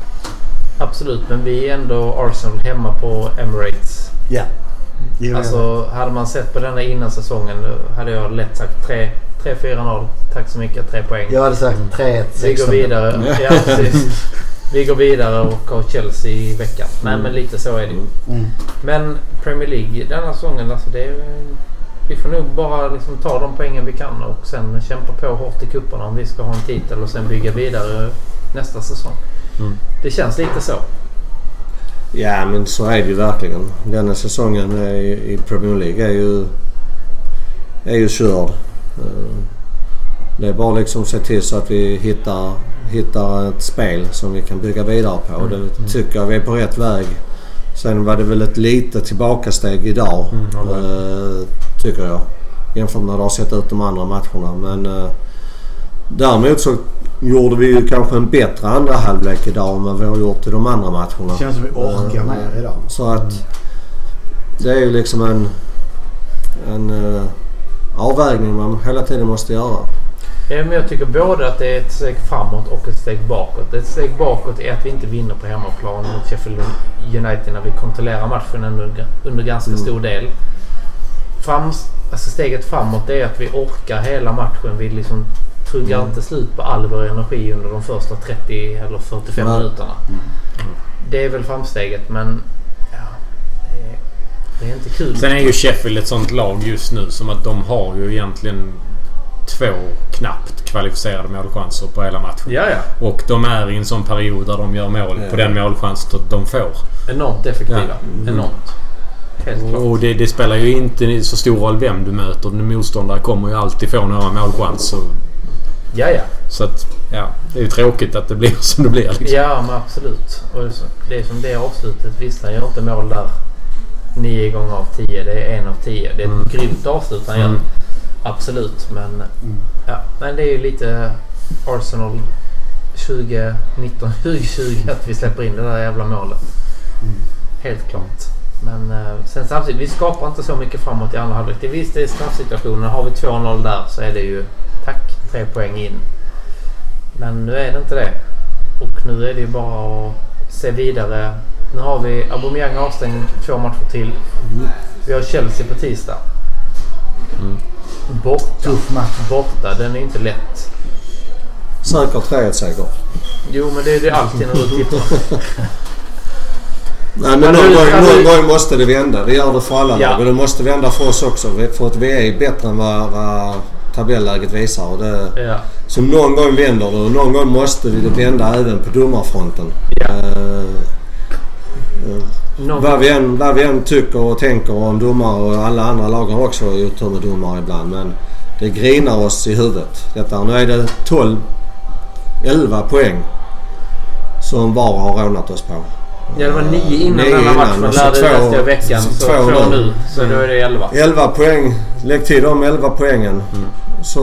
Absolut, men vi är ändå Arsenal hemma på Emirates. Ja. Jo, ja. Alltså hade man sett på denna innan säsongen hade jag lätt sagt 3 3-4-0. Tack så mycket, tre poäng. Jag hade sagt 3-1, vi går 16. vidare. Ja, precis. Vi går vidare och har Chelsea i veckan. Nej men lite så är det ju. Mm. Men Premier League denna säsongen, alltså det är, vi får nog bara liksom ta de poängen vi kan och sen kämpa på hårt i cuperna om vi ska ha en titel och sen bygga vidare nästa säsong. Mm. Det känns lite så. Ja men så är det ju verkligen. Denna säsongen i Premier League är ju, är ju körd. Eh, Det är bara liksom se till så att vi hittar, hittar ett spel som vi kan bygga vidare på. Mm. Det tycker jag vi är på rätt väg. Sen var det väl ett litet tillbakasteg idag. Mm, eh, tycker jag. Jämfört med hur det har sett ut de andra matcherna. Men eh, däremot så gjorde vi ju kanske en bättre andra halvlek idag än vad vi har gjort i de andra matcherna. Det känns som vi orkar Eh, mer idag. Så att det är ju liksom en, en eh, avvägning man hela tiden måste göra. Ja, men jag tycker både att det är ett steg framåt och ett steg bakåt. Ett steg bakåt är att vi inte vinner på hemmaplan mot Sheffield United när vi kontrollerar matchen under, under ganska Mm. stor del. Fram, alltså steget framåt är att vi orkar hela matchen. Vi liksom tuggar Mm. inte slut på all vår energi under de första 30 eller 45 Nej. minuterna. Det är väl framsteget men ja, det, är, det är inte kul. Sen är ju Sheffield ett sånt lag just nu som att de har ju egentligen två knappt kvalificerade målchanser på hela matchen. Ja, ja. Och de är i en sån period där de gör mål Ja. på den målchans de får. Enormt effektiva. Ja. Enormt. Helt klart. Och det, det spelar ju inte så stor roll vem du möter. En motståndare kommer ju alltid få några målchanser. Ja, ja. Så att, ja. Det är ju tråkigt att det blir som det blir. Liksom. Ja, men absolut. Och det är som- det är som det avslutet. Visst, han gör inte mål där nio gånger av tio. Det är en av tio. Det är ett Mm. grymt avslut han gör. Mm. Absolut, men... Ja, men det är ju lite Arsenal 2019, 2020 att vi släpper in det där jävla målet. Helt klart. Men eh, sen samtidigt, vi skapar inte så mycket framåt i andra halvlek. Det Visst, det är straffsituationen. Har vi 2-0 där så är det ju tack, tre poäng in. Men nu är det inte det. Och nu är det ju bara att se vidare. Nu har vi Aubameyang avstängd två matcher till. Vi har Chelsea på tisdag. Mm. Borta. Tuff match. Borta. Den är inte lätt. Säker 3-1-seger. Jo, men det är det alltid när du tippar. Nej men någon, gång, alltså- någon gång måste det vända. Det gör det för alla Ja. lag. Och det måste vända för oss också. För att vi är bättre än vad, vad tabelläget visar. Och det, Ja. så någon gång vänder det och någon gång måste det vända även på domarfronten. Ja. Eh, eh, Någon, vad, vi än, vad vi än tycker och tänker om domare och alla andra lag har också otur med domare ibland. Men det grinar oss i huvudet. Detta. Nu är det 12, 11 poäng som VAR har rånat oss på. ja, det var nio innan Nio denna matchen. och så Lärde två- läste jag i veckan. Så två två, nu. Så då är det elva. 11 poäng. Lägg till de 11 poängen. Så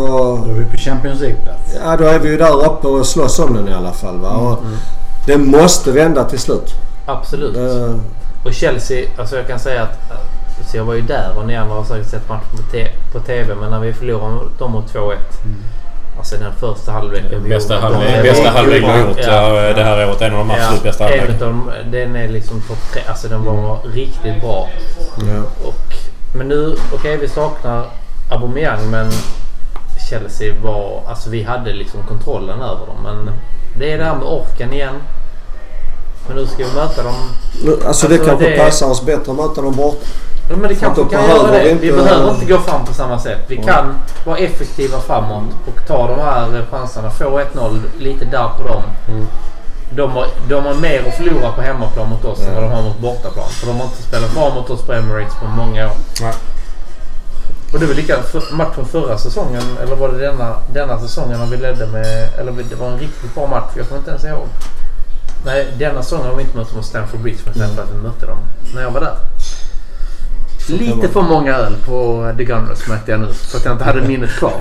Då är vi på Champions League-plats. ja, då är vi ju där uppe och slåss om den i alla fall. Va? Och Det måste vända till slut. Absolut. Det, Och Chelsea, alltså jag kan säga att så jag var ju där och ni andra har säkert sett matchen på, te- på TV. Men när vi förlorade dem mot 2-1. Alltså den första halvleken. vi Bästa gjorde- halvlek, de- bästa de- halvlek vi har gjort Ja. ja. det här året. En av de absolut bästa en halvlekarna. den är liksom topp tre. Alltså den var riktigt bra. ja. Och, men nu, okej vi saknar Aubameyang men Chelsea var, alltså vi hade liksom kontrollen över dem. Men det är det här med orken igen. Men nu ska vi möta dem. Nu, Alltså det Alltså, kanske det- passar oss bättre att möta dem borta. Ja, men det kanske kan göra det. vi Vi inte- behöver inte gå fram på samma sätt. Vi Ja. kan vara effektiva framåt och ta de här chanserna. Få 1-0 lite där på dem. Mm. De har, de har mer att förlora på hemmaplan mot oss än Ja. vad de har mot bortaplan. För de har inte spelat bra mot oss på Emirates på många år. Nej. Och det var lika för, matchen förra säsongen, eller var det denna, denna säsongen när vi ledde med... Eller det var en riktigt bra match. Jag kommer inte ens ihåg. Nej, denna säsongen har vi inte mött dem mot Stamford Bridge för att vi mötte dem när jag var där. kan Lite för många öl på The Gunners märkte jag nu. Så att jag inte hade minnet kvar.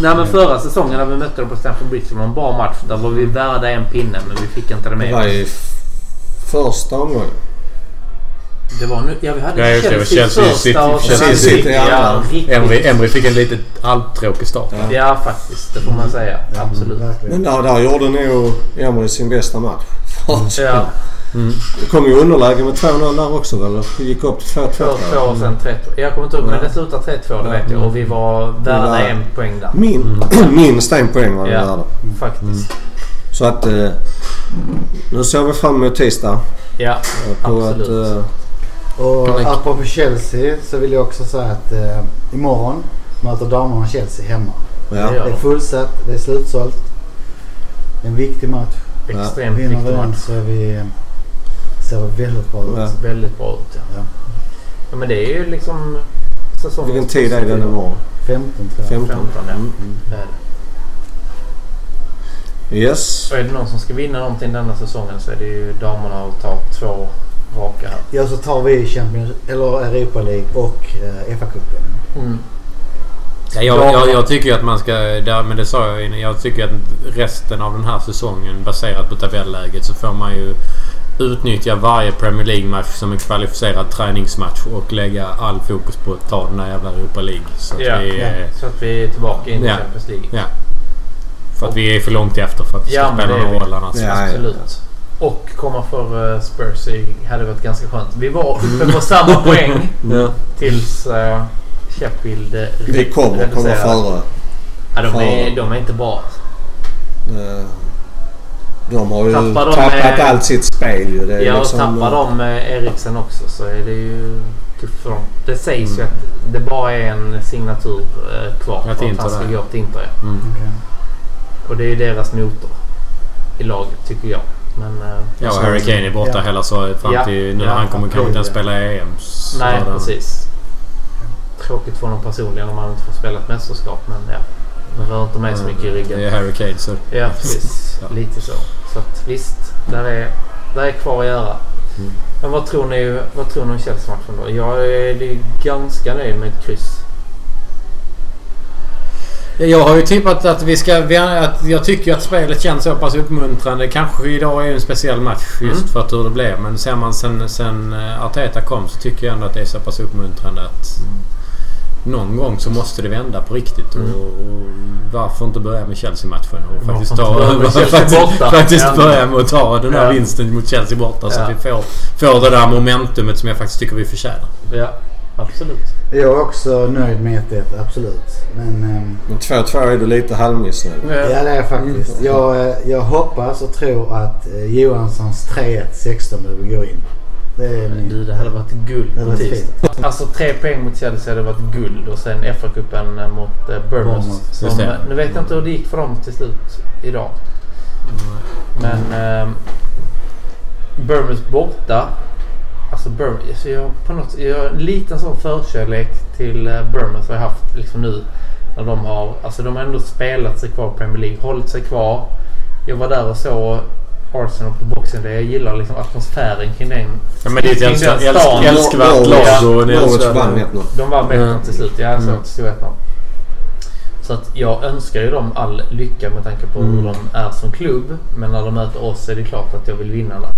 Nej men förra säsongen när vi mötte dem på Stamford Bridge det var en bra match. Där var vi värda en pinne men vi fick inte det Det med var oss. i f- första omgången. Det var nu... Ja vi hade Ja, just det. Chelsea, Chelsea, första City, och Chelsea, City. City, Ja. Emery, Emery fick en lite halvtråkig start. Ja. Ja faktiskt. Det får man säga. Absolut. Verkligen. Men där, där gjorde nog Emery sin bästa match. Ja. Det kom ju underläge med 2-0 där också väl? Det gick upp till 2-2 tror 2-2 jag. och sen 3-2. Jag kommer inte ihåg men det slutar 3-2 det vet jag. Och vi var var- värda en poäng där. Min, minst en poäng var det Ja. där. Faktiskt. Så att eh, nu ser vi fram emot tisdag. Ja, På att, absolut. eh, Och apropå Chelsea så vill jag också säga att eh, imorgon möter damerna Chelsea hemma. ja. Det är fullsatt, det är slutsålt. Det är en viktig match. Extremt Vinner vi viktig den match. så är vi, ser vi väldigt bra ut. Ja. Väldigt bra ut ja. Ja. ja. Men det är ju liksom säsongens Vilken tid är den imorgon? 15 tror jag. 15? 15 ja. Mm. Det är det. Yes. Och är det någon som ska vinna någonting denna säsongen så är det ju damerna och ta två raka. Ja, så tar vi Champions, eller Europa League och eh, FA-cupen. Mm. Ja, jag, jag, jag tycker att man ska... Där, men det sa jag innan. Jag tycker att resten av den här säsongen baserat på tabelläget så får man ju utnyttja varje Premier League-match som en kvalificerad träningsmatch och lägga all fokus på att ta den där jävla Europa League. Så att Ja, vi, ja. Så att vi är tillbaka in i Ja. Champions League. Ja. För att vi är för långt efter för att det ska Ja, spela någon roll annars. Ja, ja. Absolut. Och komma för Spurs hade varit ganska skönt. Vi var uppe på samma poäng Ja. tills uh, Sheffield eh, Vi kommer komma reducerade. före. Ja, de, är, de är inte bra. Eh, De har ju Tappar de tappat med- allt sitt spel ju. Det är Ja, och liksom, tappar de Eriksen också så är det ju tufft för dem. Det sägs ju att det bara är en signatur eh, kvar Att för att han ska gå till Inter. ja. Mm. Okej. Och det är ju deras motor i laget tycker jag. Men eh, Ja, och Harry Kane är borta Ja. hela så fram Ja. till nu Ja, han kommer kanske inte ens spela EM. så nej, det- precis. Tråkigt för honom personligen om han inte får spela ett mästerskap. Men ja, det rör inte mig så mycket i Det ryggen. är Harry Kane så... Ja, precis. Ja. Lite så. Så att visst, där är, där är kvar att göra. Mm. Men vad tror ni, vad tror ni om Chelsea-matchen då? Jag är är ganska nöjd med ett kryss. Jag har ju tippat att vi ska... Att jag tycker att spelet känns så pass uppmuntrande. Kanske idag är en speciell match just Mm. för att hur det blev. Men ser man sen, sen eh, Arteta kom så tycker jag ändå att det är så pass uppmuntrande att någon gång så måste det vända på riktigt. Mm. Och, och varför inte börja med Chelsea-matchen och faktiskt ta... Chelsea faktiskt faktiskt Ja. börja med att ta den här Ja. vinsten mot Chelsea borta så Ja. att vi får, får det där momentumet som jag faktiskt tycker vi förtjänar. Ja, absolut. Jag är också nöjd med 1-1, absolut. Men ehm, Men 2-2 är du lite halvmissnöjd. ja, det är jag faktiskt. Jag, eh, jag hoppas och tror att eh, Johanssons 3-1 16 nu går in. Det är min... Du, det hade varit guld på tisdag. Alltså tre poäng mot Chelsea hade varit guld och sen FA-cupen eh, mot eh, Bournemouth. Som, eh, nu vet jag inte hur det gick för dem till slut idag. Men eh, Bournemouth borta. Alltså Bournemouth, alltså jag, på något, jag har en liten sån förkärlek till eh, Bournemouth har jag haft liksom nu. När de har, alltså de har ändå spelat sig kvar i Premier League, hållit sig kvar. Jag var där och såg Arsenal på boxen. Jag gillar liksom atmosfären kring den. Ja, men det är ett älskvärt, lag Norwich vann 1-0. De var med Ja. till slut. Jag såg Mm. att det stod 1-0. Så att jag önskar ju dem all lycka med tanke på hur Mm. de är som klubb. Men när de möter oss är det klart att jag vill vinna där.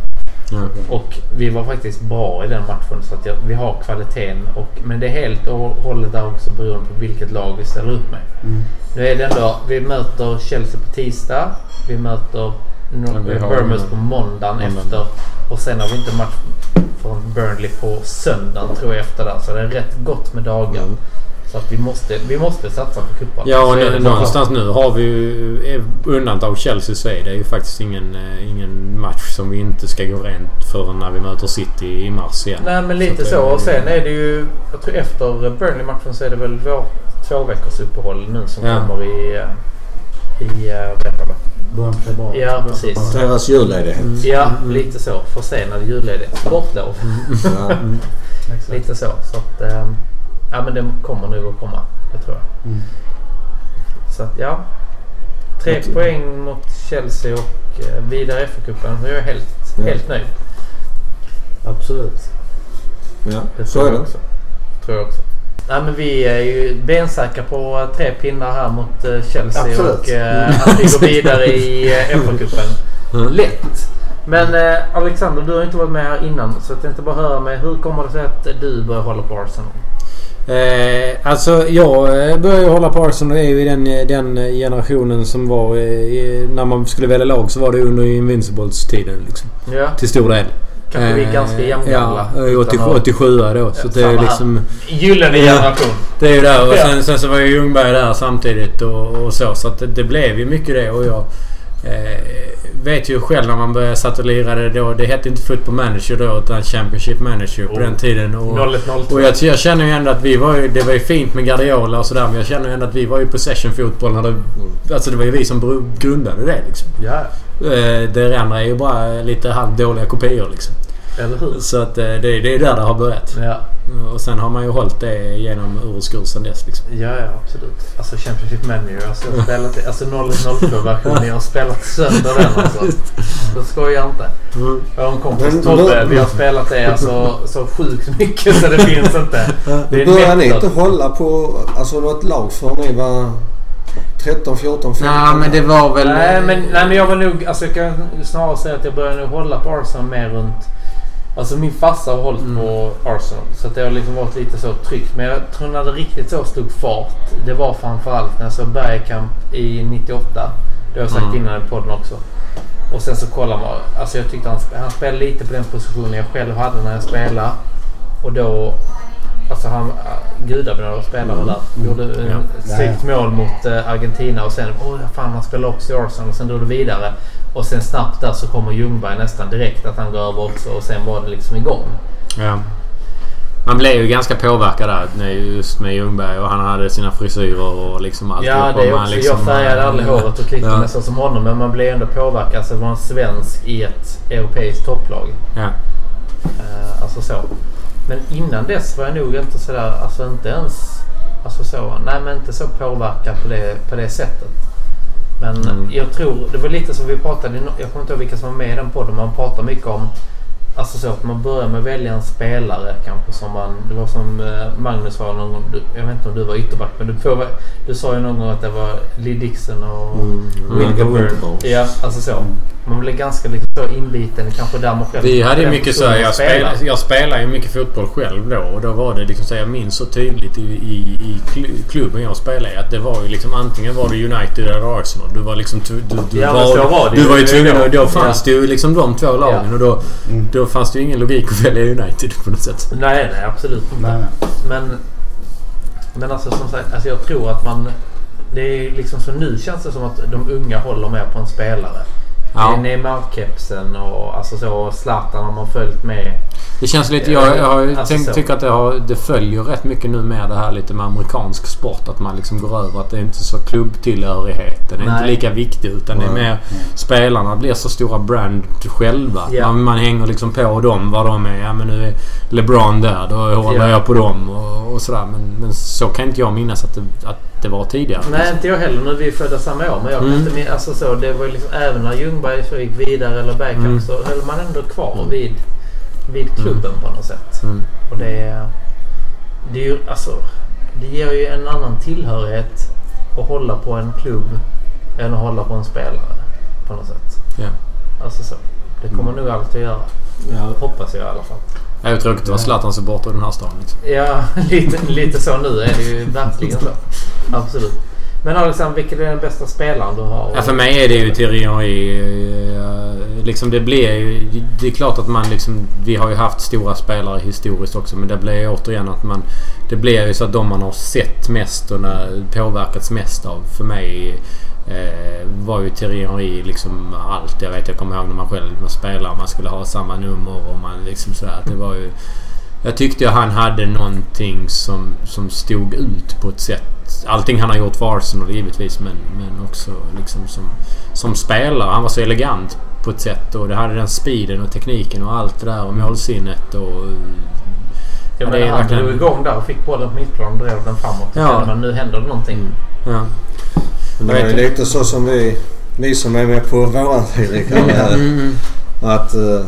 Ja. Och vi var faktiskt bra i den matchen så att jag, vi har kvaliteten. Och, men det är helt och hållet där också beroende på vilket lag vi ställer upp med. Mm. Nu är det ändå, vi möter Chelsea på tisdag. Vi möter Bournemouth på måndagen Måndagen. efter. Och sen har vi inte match från Burnley på söndagen tror jag efter där. Så det är rätt gott med dagar. Mm. Så att vi måste, vi måste satsa på cupen. Ja, och Så nu, någonstans nu har vi ju... eh, Undantag Chelsea så är det ju faktiskt ingen, eh, ingen match som vi inte ska gå rent för när vi möter City i mars igen. Nej men lite att så. det- Och sen är det ju... Jag tror efter Burnley-matchen så är det väl vår två veckors uppehåll nu som Ja. kommer i... eh, I... Början på februari. Ja, precis. Deras julledighet. Ja, lite så. Försenad julledighet. Sportlov. Ja. Exakt. Lite så. Så att... eh, Ja men det kommer nog att komma. Det tror jag. Mm. Så att ja. Tre tror- poäng mot Chelsea och eh, vidare i FA-cupen. Jag är helt, Ja. helt nöjd. Absolut. Ja, Det så tror är jag det. också. tror jag också. Nej, men vi är ju bensäkra på tre pinnar här mot eh, Chelsea Absolut. och eh, att vi går vidare i eh, FA-cupen. Mm. Lätt! Men eh, Alexander, du har inte varit med här innan så jag tänkte bara höra med hur kommer det sig att du börjar hålla på Arsenal? Eh, alltså jag eh, började ju hålla på Arsenal är ju i den, eh, den generationen som var... Eh, när man skulle välja lag så var det under Invincibles-tiden liksom. Ja, Till stor del. kanske vi är ganska jämngamla. Ja, eh, 80, utan att- 87 då. Så Ja, det är liksom... Gyllene generation. Det är ju där. Och sen, sen så var ju Ljungberg där samtidigt och, och så. Så det, det blev ju mycket det. Och jag eh, vet ju själv när man började satt och lirade då. Det hette inte Football Manager då utan Championship Manager på Oh. den tiden. Och, 0102. och jag, jag känner ju ändå att vi var ju... Det var ju fint med Guardiola och sådär. Men jag känner ju ändå att vi var ju possession-fotboll när det... Alltså det var ju vi som grundade det liksom. Ja, Eh, det andra är ju bara lite halvdåliga kopior liksom. Eller hur? Så att eh, det, det är där det har börjat. Ja. Och sen har man ju hållit det genom ur och skur sen dess liksom. Ja, ja absolut. Alltså Championship Manager. Alltså, jag har spelat, alltså 0102-versionen. Jag har spelat sönder den alltså. Det skojar jag inte. Jag har en kompis Tobbe. då- Vi har spelat det alltså, så sjukt mycket så det finns inte. Det är Började ni inte hålla på alltså något lag för ni var 13, 14, 15? Nej men det var väl... Nej men, nej men jag var nog... Alltså jag kan snarare säga att jag började hålla på Arsenal mer runt... Alltså min farsa har hållit Mm. på Arsenal. Så att det har liksom varit lite så tryggt. Men jag tror när det riktigt så slog fart. Det var framförallt när jag såg Bergkamp i 98. Det har jag sagt Mm. innan i podden också. Och sen så kollar man. Alltså jag tyckte han, han spelade lite på den positionen jag själv hade när jag spelade. Och då... Alltså han... äh, Gudabenådad spelare där. Gjorde Ja. mm. snyggt mål mot eh, Argentina och sen... Åh fan han spelar också i Arsenal. Och sen drog det vidare. Och sen snabbt där så kommer Ljungberg nästan direkt att han går över också. Och sen var det liksom igång. Ja. Man blev ju ganska påverkad där just med Ljungberg och han hade sina frisyrer och liksom allt. Ja, det är också, jag färgade aldrig håret och klippte Ja. mig så som honom. Men man blir ändå påverkad. Alltså, att vara en svensk i ett europeiskt topplag. Ja. Alltså så. Men innan dess var jag nog inte sådär, alltså inte ens, alltså så, nej men inte så påverkad på det, på det sättet. Men Mm. jag tror, det var lite som vi pratade, jag kommer inte ihåg vilka som var med i den podden, man pratar mycket om Alltså så att man börjar med att välja en spelare kanske som man... Det var som eh, Magnus sa någon gång. du- Jag vet inte om du var ytterback men du, får, du sa ju någon gång att det var Lee Dixon och Winterburn. Winterburn. Ja, alltså så. Man blir ganska liksom så inbiten kanske där man själv... Vi hade ju mycket så. personen Jag spelar. spelade, jag spelade ju mycket fotboll själv då och då var det liksom så jag minns så tydligt i, i, i klu- klubben jag spelade i att det var ju liksom antingen var det United eller Arsenal. Du var liksom... Du, du, du Ja, så var det du var ju tvungen Ja. och då fanns det ju liksom de två lagen Ja. och då, då fanns det ju ingen logik att välja United på något sätt. Nej, nej absolut inte. Nej, nej. Men, men alltså som sagt, alltså jag tror att man... Det är liksom så nu känns det som att de unga håller med på en spelare. Ja. Det är Neymar-kepsen och alltså så Zlatan har man följt med. Det känns lite... Jag, jag har ju Alltså tänkt, så. tycker att det, har, det följer rätt mycket nu med det här lite med amerikansk sport. Att man liksom går över att det är inte så klubbtillhörigheten. är inte Nej. lika viktig utan det är Nej. mer... Spelarna blir så stora brand själva. Ja. Man, man hänger liksom på dem vad de är. Ja men nu är LeBron där. Då håller Ja. jag på dem och, och sådär. Men, men så kan inte jag minnas att det, att det var tidigare. Nej, inte jag heller. Nu är vi födda samma år. Men jag Mm. inte alltså så, Det var liksom även när Ljungberg så gick vidare eller Bergkamp Mm. så höll man ändå kvar vid, vid klubben på något sätt. Mm. Och det är... Det är ju alltså... Det ger ju en annan tillhörighet att hålla på en klubb än att hålla på en spelare. På något sätt. Ja. Alltså så. Det kommer nog alltid att göra. Ja. Hoppas jag i alla fall. Det är tråkigt att vara Zlatan-supporter i den här stan. Liksom. Ja, lite, lite så nu är det ju verkligen så. Absolut. Men Alexander, vilken är den bästa spelaren du har? Ja, för mig är det ju Thierry Henry. eh, Liksom det blir ju... Det är klart att man liksom... Vi har ju haft stora spelare historiskt också men det blir ju återigen att man... Det blir ju så att de man har sett mest och påverkats mest av för mig eh, var ju Thierry Henry liksom allt. Jag vet jag kommer ihåg när man själv var spelare man skulle ha samma nummer och man liksom sådär. att Det var ju... Jag tyckte ju han hade någonting som, som stod ut på ett sätt. Allting han har gjort för Arsenal givetvis men, men också liksom som, som spelare. Han var så elegant på ett sätt och det hade den speeden och tekniken och allt det där och målsinnet och... Ja, det men han drog igång där och fick bollen på mittplan och drev den framåt. Ja. Men nu händer det någonting. Ja. Men det är lite så som vi, vi som är med på våran tid Rickard. Mm. Att eh,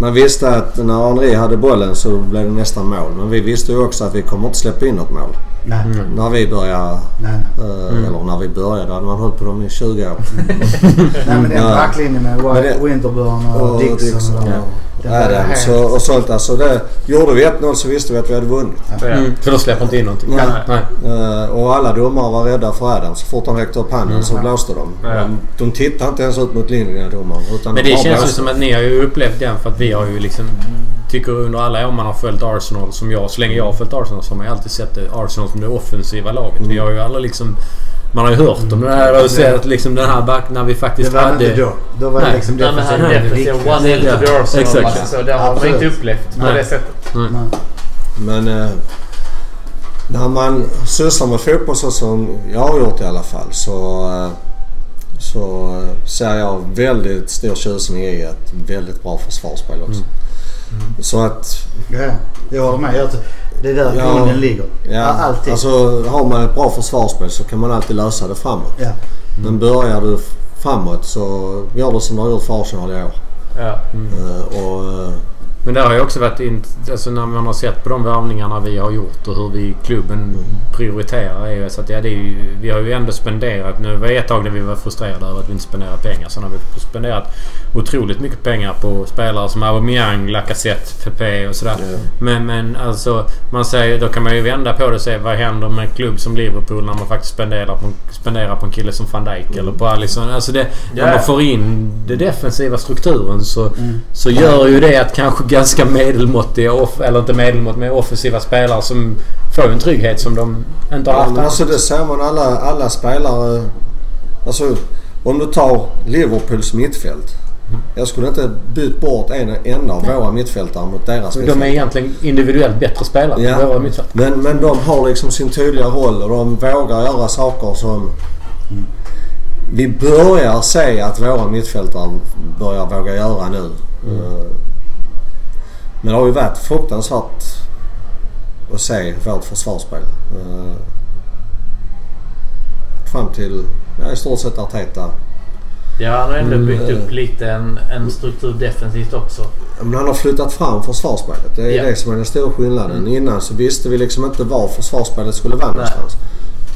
man visste att när Henri hade bollen så blev det nästan mål. Men vi visste ju också att vi kommer inte släppa in något mål. Nej. Mm. När vi började, Nej. eh, eller när vi började, då hade man hållit på dem i 20 år. Nej men den Ja. backlinjen med Men det- Winterburn och, Och Dixon. Dixon och, och Adams helt- och, och sånt. Alltså det, gjorde vi 1-0 så visste vi att vi hade vunnit. Ja. Mm. För de släpper inte in någonting. Nej. Nej. Eh, och alla domare var rädda för Adams. Så fort han räckte upp handen så blåste de. Ja. De, de tittade inte ens ut mot linjen domaren. Utan Men de det bara känns ju som att ni har ju upplevt den för att vi har ju liksom... Tycker under alla år man har följt Arsenal som jag, så länge jag har följt Arsenal så har man ju alltid sett det, Arsenal som det offensiva laget. Vi har ju aldrig liksom... Man har ju hört om det här och sett liksom den här back när vi Det faktiskt var hade... inte då. Då var det Nej. liksom Nej, men han är defensivt. defensiv. Viktigt. One in to the Arsenal. exakt. Alltså, så det har man inte upplevt på Nej. det sättet. Nej. Men eh, när man sysslar med fotboll så som jag har gjort i alla fall så, eh, så eh, ser jag väldigt stor tjusning i ett väldigt bra försvarsspel också. Så att Ja, jag håller med. Jag Det är där Ja. grunden ligger. ja, Alltid. alltså har man ett bra försvarsspel så kan man alltid lösa det framåt. ja. Men börjar du framåt så går det som det har gjort för Arsenal i år. Ja. Eh, och, eh, Men det har ju också varit... In, alltså när man har sett på de värvningarna vi har gjort och hur vi klubben prioriterar är ju så att ja, det är ju, vi har ju ändå spenderat... Nu var det ett tag när vi var frustrerade över att vi inte spenderade pengar. Sen har vi spenderat otroligt mycket pengar på spelare som Aubameyang, Lacazette, Pepe och sådär. Ja. Men, men alltså man säger, då kan man ju vända på det och se vad händer med en klubb som Liverpool när man faktiskt spenderar på, en- spenderar på en kille som van Dijk eller på Alisson. Alltså det, Ja. när man får in den defensiva strukturen så, Mm. så gör ju det att kanske ganska medelmåttiga, off, eller inte medelmått, men offensiva spelare som får en trygghet som de inte har Ja, haft annars. alltså det ser man alla, alla spelare. Alltså om du tar Liverpools mittfält. Jag skulle inte bytt bort en enda av våra mittfältare mot deras De är mittfältare. egentligen individuellt bättre spelare Ja. än våra mittfältare. Men, men de har liksom sin tydliga roll och de vågar göra saker som vi börjar se att våra mittfältare börjar våga göra nu. Eh, Men det har ju varit fruktansvärt att se vårt försvarsspel. Eh, Fram till ja, i stort sett Arteta. Ja, han har ändå Mm. byggt upp lite en, en struktur defensivt också. Men han har flyttat fram försvarsspelet. Det är Ja. det som är den stora skillnaden. Innan så visste vi liksom inte var försvarsspelet skulle vara någonstans.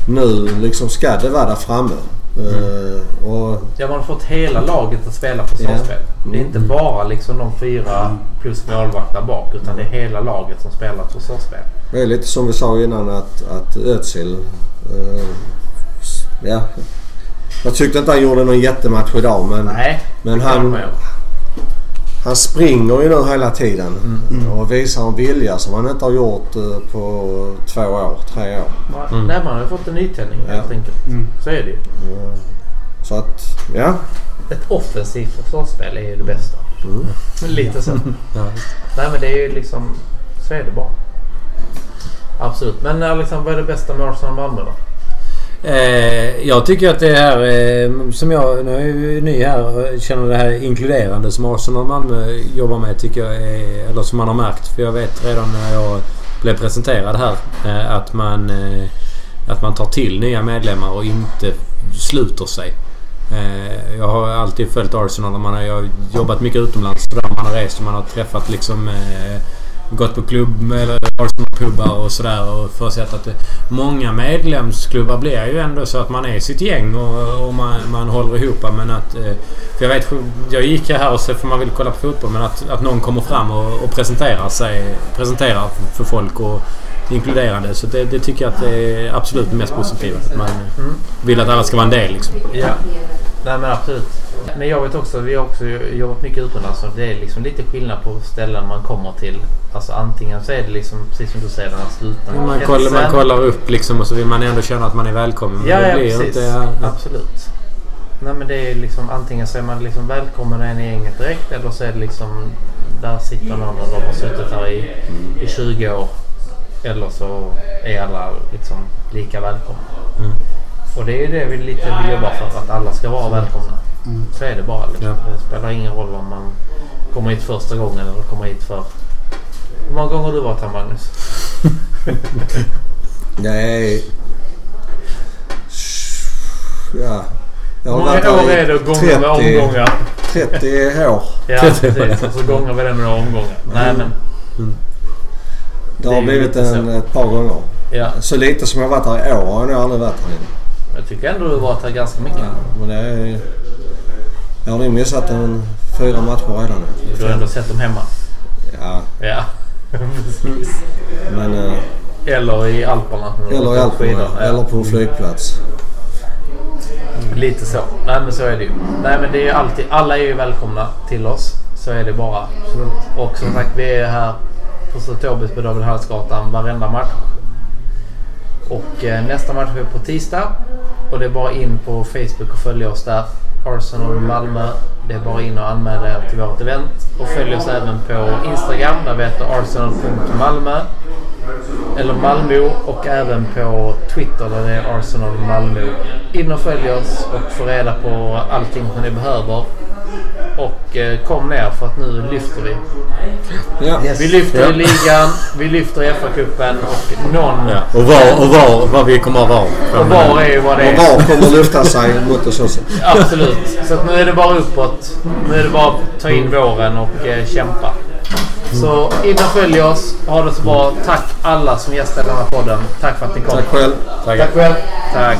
Nu liksom ska det vara där framme. Eh, och Ja, man har fått hela laget att spela försvarsspel. Ja. Det är inte bara liksom de fyra plus målvakt där bak utan det är hela laget som spelar försvarsspel. det är lite som vi sa innan att, att Özil... s- ja. Jag tyckte inte han gjorde någon jättematch idag men, Nej, men han. Han springer ju nu hela tiden. Och visar en vilja som han inte har gjort eh, på två år, tre år. Nej, man har ju fått en nytändning Ja. helt enkelt. Så är det ju. Så att, ja. Ett offensivt försvarsspel är ju det bästa. Mm. Lite så. Ja. Nej men det är ju liksom... Så är det bara. Absolut. Men Alexander, vad är det bästa med Arsenal Malmö då? Eh, jag tycker att det här eh, som jag, nu är jag ju ny här känner det här inkluderande som Arsenal och Malmö jobbar med tycker jag är, eller som man har märkt. För jag vet redan när jag blev presenterad här eh, att man eh, att man tar till nya medlemmar och inte sluter sig. Eh, jag har alltid följt Arsenal och man har, jag har jobbat mycket utomlands där man har rest och man har träffat liksom eh, gått på klubb eller Arsenal-pubbar och sådär och för sett att det, många medlemsklubbar blir ju ändå så att man är sitt gäng och, och man, man håller ihop. Men att... eh, För jag vet, jag gick här och så för man vill kolla på fotboll men att, att någon kommer fram och, och presenterar sig, presenterar för folk och inkluderande. Så det, det tycker jag att det är absolut det mest positiva. Att man vill att alla ska vara en del liksom. Ja. Nej men absolut. Men jag vet också, vi har också jobbat mycket utomlands och det är liksom lite skillnad på ställen man kommer till. Alltså antingen så är det liksom precis som du säger den här slutna Man kollar, man kollar upp liksom och så vill man ändå känna att man är välkommen. Men Ja, det ja precis. inte... Ja, ja. Absolut. Nej men det är liksom antingen så är man liksom välkommen in i gänget direkt eller så är det liksom där sitter någon och de har suttit här i, i 20 år. Eller så är alla liksom lika välkomna. Mm. Och det är ju det vi lite vill jobba för. Att alla ska vara välkomna. Så är det bara. Liksom. Ja. Det spelar ingen roll om man kommer hit första gången eller kommer hit för... Hur många gånger har du varit här Magnus? Är... Ja. Jag har varit här i är det gånga med 30 omgångar? 30 år. Ja precis. Och så gånger vi det med några omgångar. Nej men... Det Det har blivit en, så. ett par gånger. Ja. Så lite som jag har varit här i år har jag nog aldrig varit här innan. Jag tycker ändå du har varit här ganska mycket. Men det är... Jag har nog missat en fyra matcher redan. Du har ändå sett dem hemma. Ja, Ja. Precis. men... eh, Eller i Alperna. Eller i. Alperna. Ja. Eller på en flygplats. Lite så. Nej men så är det ju. Nej men det är ju alltid. Alla är ju välkomna till oss. Så är det bara. Och som sagt vi är här på Sotobius på Davidhallsgatan varenda match. Och eh, nästa match är på tisdag. Och det är bara in på Facebook och följa oss där. Arsenal Malmö. Det är bara in och anmäla er till vårt event. Och följ oss även på Instagram där vi heter arsenal.malmö. Eller Malmö och även på Twitter där det är Arsenal Malmö. In och följ oss och få reda på allting som ni behöver. Och eh, kom ner för att nu lyfter vi. Ja. Yes. Vi lyfter Ja. i ligan, vi lyfter i FA-cupen och någon... Ja. Och var, och var, vad vi kommer att vara. Och var är ju vad det Och är. var kommer lyfta sig mot oss också. Absolut. Så att nu är det bara uppåt. Nu är det bara att ta in våren och eh, kämpa. Så in och följ oss. Ha det så bra. Tack alla som gästar den här podden. Tack för att ni kom. Tack själv. Tackar. Tack själv. Tack.